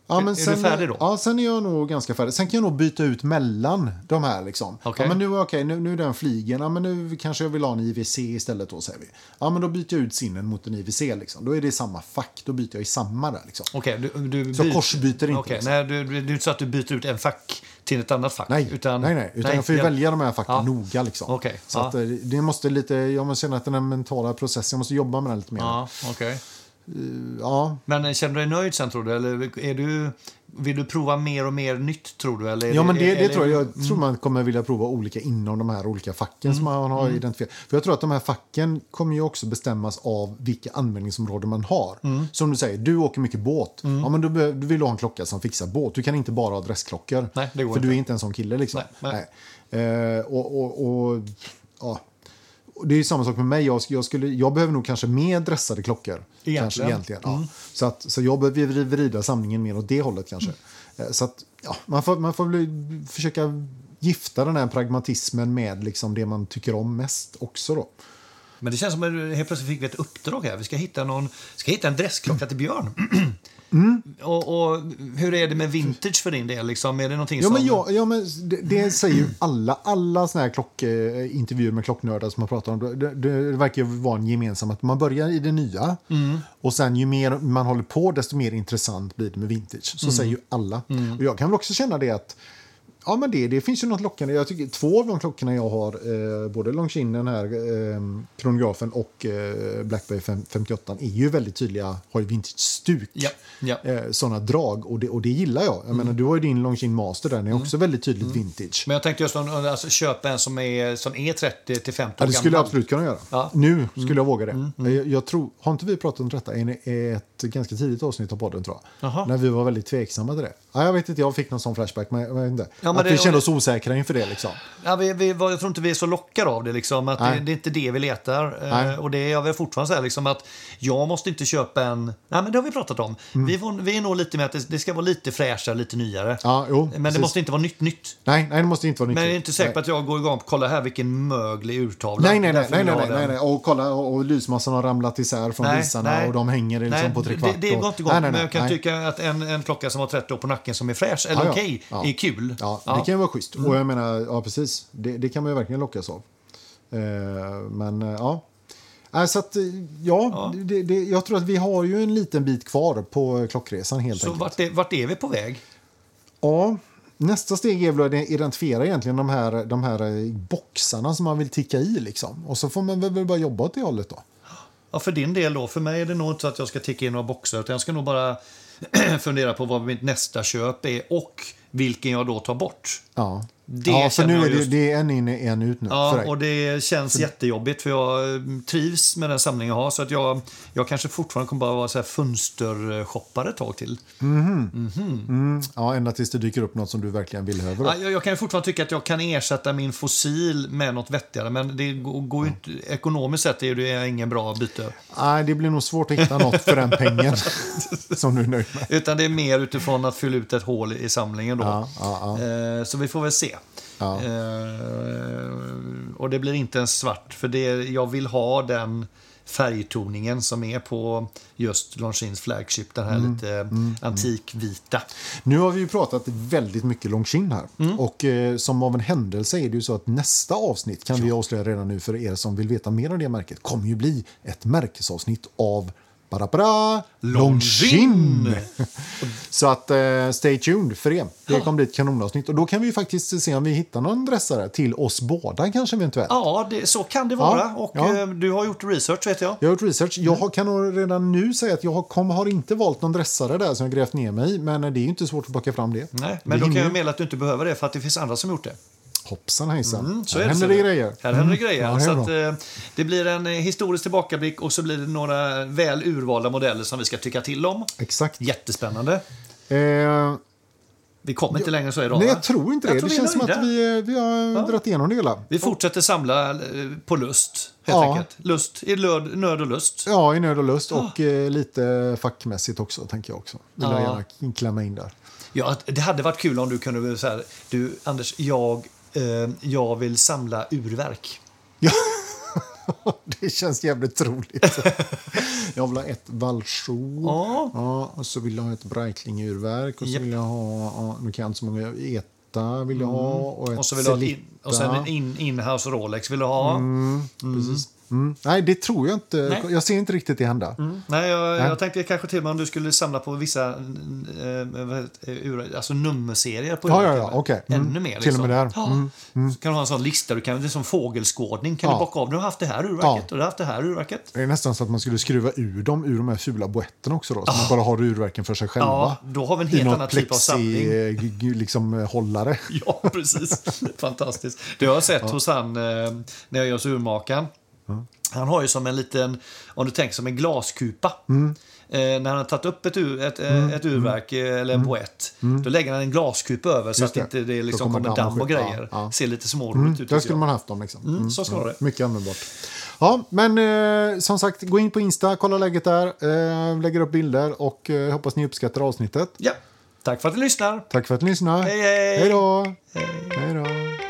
Ja, men är du sen, färdig då? Ja, sen är jag nog ganska färdig. Sen kan jag nog byta ut mellan de här. Liksom. Okej. Ja, men nu, okay, nu, nu är den flygen, ja, men nu kanske jag vill ha en IWC istället. Då, säger vi. Ja, men då byter jag ut sinnen mot en IWC. Liksom. Då är det samma fack, då byter jag i samma där. Liksom. Okej, du, du Så byter- korsbyter inte, Okej, liksom. nej, du, du, det är inte så att du byter ut en fack till ett annat fack? Nej, utan, nej, nej. Utan jag får ju ja. välja de här facken Ja. noga. Liksom. Okej, Så ja. att, eh, det måste lite, jag måste känna att den mentala processen, jag måste jobba med den lite mer. Ja, okej. Ja, Men känner du dig nöjd sen tror du? Eller är du, vill du prova mer och mer nytt tror du? Eller är Ja, men det, det eller- tror jag. Jag tror man kommer vilja prova olika inom de här olika facken som man har identifierat. För jag tror att de här facken kommer ju också bestämmas av vilka användningsområden man har. Som du säger, du åker mycket båt. Ja, men du, du vill ha en klocka som fixar båt. Du kan inte bara ha adressklockor. Nej, det går för inte. du är inte en sån kille liksom. Nej, Nej. Eh, och, och, och, ja. Det är samma sak med mig. Jag, jag, skulle, jag behöver nog kanske mer dressade klockor. Egentligen. Kanske, egentligen ja. så, att, så jag behöver vrida samlingen mer åt det hållet kanske. Eh, Så att, ja, man får, man får bli, försöka gifta den här pragmatismen med liksom det man tycker om mest också. Då. Men det känns som att helt plötsligt fick vi ett uppdrag här. Vi ska hitta, någon, ska hitta en dressklocka till Björn. Mm. Och, och hur är det med vintage för din del? Liksom, är det någonting Ja, som... men ja, ja, men det, det säger ju alla, alla såna här klockintervjuer med klocknördar som har pratat om det. Det, verkar ju vara en gemensam att man börjar i det nya och sen ju mer man håller på desto mer intressant blir det med vintage. Så säger ju alla. Och jag kan väl också känna det att Ja, men det, det finns ju något lockande. Jag tycker två av de klockorna jag har, eh, både Longines, den här eh, kronografen och eh, Black Bay 5, 58 är ju väldigt tydliga, har ju vintage-stuk. Ja, ja. Eh, sådana drag och det, och det gillar jag. Jag menar, du har ju din Longines Master där, den är också väldigt tydligt vintage. Men jag tänkte just om, alltså, köpa en som är, som är 30 till 50 Ja, år det skulle jag absolut kunna göra. Ja. Nu skulle jag våga det. Jag, jag tror, har inte vi pratat om detta i ett ganska tidigt avsnitt av podden tror jag? Jaha. När vi var väldigt tveksamma till det. Ja, jag vet inte, jag fick någon sån flashback. Men jag vet inte. Ja, men att det- vi kände oss osäkra inför det liksom. Ja, vi, vi, jag tror inte vi är så lockade av det. Liksom, att det, det är inte det vi letar. Eh, Nej. och det är jag vill fortfarande säga. Liksom, att jag måste inte köpa en... Nej, men det har vi pratat om. Vi, var, vi är nog lite med att det, det ska vara lite fräschare, lite nyare. Mm. Ja, jo, men det precis. måste inte vara nytt nytt. Nej, nej, det måste inte vara nytt. Men jag är inte säker på att jag går igång på kolla här vilken möglig urtavla. Nej, nej, nej, nej, nej, nej, nej. Och kolla, och, och lysmassan har ramlat isär från Nej, visarna nej. och de hänger liksom Nej, på tre kvart. det, det och- går inte igång. Men jag kan tycka att en, en klocka som har 30 år på nacken som är fräsch, eller Ja, okej, Ja. är kul. Ja, det kan ju vara schysst. Och jag menar, ja precis. Det, det kan man ju verkligen lockas av. Eh, men eh, ja. Äh, så att, eh, ja, Det, det, jag tror att vi har ju en liten bit kvar på klockresan helt Så enkelt. vart är, vart är vi på väg? Ja, nästa steg är väl att identifiera egentligen de här, de här eh, boxarna som man vill ticka i. Liksom. Och så får man väl bara jobba åt det hållet då. Ja, för din del då, för mig är det nog inte så att jag ska ticka in några boxar, utan jag ska nog bara fundera på vad mitt nästa köp är och vilken jag då tar bort. Ja, det ja känner nu är det, just- det är en in, en ut nu Ja, och det känns jättejobbigt för jag eh, trivs med den samling jag har. Så att jag, jag kanske fortfarande kommer bara vara så här fönstershoppare ett tag till. Mm, ja, ända tills det dyker upp något som du verkligen vill över. Ja, jag, jag kan fortfarande tycka att jag kan ersätta min fossil med något vettigare. Men det går, ju inte, ekonomiskt sett är det ingen bra byte. Nej, det blir nog svårt att hitta något för den pengen som du är nöjd med. Utan det är mer utifrån att fylla ut ett hål i samlingen då. Ja, ja, Eh, så vi får väl se. Ja. Eh, och det blir inte en svart, för det, jag vill ha den färgtoningen som är på just Longines flagship, den här Mm. lite antikvita. Nu har vi ju pratat väldigt mycket Longines här. Mm. Och eh, som av en händelse är det ju så att nästa avsnitt kan vi avslöja redan nu för er som vill veta mer om det märket kommer ju bli ett märkesavsnitt av Bara Longines. så att eh, stay tuned för det. Det kommer bli ett kanonavsnitt. Och då kan vi faktiskt se om vi hittar någon dressare till oss båda kanske eventuellt. Ja, det, så kan det vara. Ja, och ja. eh, du har gjort research vet jag. Jag har gjort research. Jag har, kan nog redan nu säga att jag har, kom, har inte valt någon dressare där som jag grävt ner mig i. Men det är inte svårt att plocka fram det. Nej, men då kan jag meddela att du inte behöver det för att det finns andra som gjort det. Hoppsan hejsan. Mm, så här händer så. det grejer. Här händer det Mm. grejer. Ja, det är så bra. att, eh, det blir en eh, historisk tillbakablick och så blir det några väl urvalda modeller som vi ska tycka till om. Exakt. Jättespännande. Eh, Vi kommer inte längre så idag. nej, jag tror inte det. Jag tror det känns som att vi, eh, vi har dragit igenom det hela. Vi fortsätter samla på lust, helt Ja. enkelt. Lust, i löd, nöd och lust. Ja, i nöd och lust och eh, lite fackmässigt också, tänker jag också. Vill jag Ja. gärna klämma in där. Ja, det hade varit kul om du kunde säga du Anders, jag, jag vill samla urverk. Ja. det känns jävligt troligt. jag vill ha ett Valchou. Ja. Ja, och så vill jag ha ett Breitling-urverk. Och så Japp. vill jag ha, ja, nu kan jag inte så många, ETA vill jag ha. Och, ett Mm. Och så vill du ha in, och sen en in, inhouse Rolex vill du ha. Precis. Mm. Nej, det tror jag inte. Nej. Jag ser inte riktigt det hända. Mm. Nej, jag, Nej. jag tänkte kanske till och med om du skulle samla på vissa eh, ur, alltså nummerserier på Ja, ja, ja, okej. Mm. Ännu mer. Till och med där. Ja. Mm, Så kan du ha en sån lista, du kan, det är som fågelskådning. Kan du bocka av, du har haft det här urverket och du har haft det här urverket. Det är nästan så att man skulle skruva ur dem ur de här fula boetterna också. Då, så man bara har urverken för sig själva. Ja, då har vi en helt annan typ av samling. eh, liksom, eh, hållare. Ja, precis. Fantastiskt. Det har jag sett hos han eh, när jag gör så urmakaren. Han har ju som en liten, om du tänker som en glaskupa. Mm. Eh, när han har tagit upp ett, ur, ett, eh, ett urverk eh, eller en boett, då lägger han en glaskupa över så Mm. Att det. inte det liksom kommer kommer damm och grejer. Ja, ja. Ser lite småroligt Mm, ut. där skulle jag. man haft dem. Liksom. Mm, så ska det. Mycket användbart. Ja, men eh, som sagt, gå in på Insta, kolla läget där, eh, lägger upp bilder och eh, hoppas ni uppskattar avsnittet. Ja, tack för att ni lyssnar. Tack för att ni lyssnade. Hej, hej. Hej då! Hej då!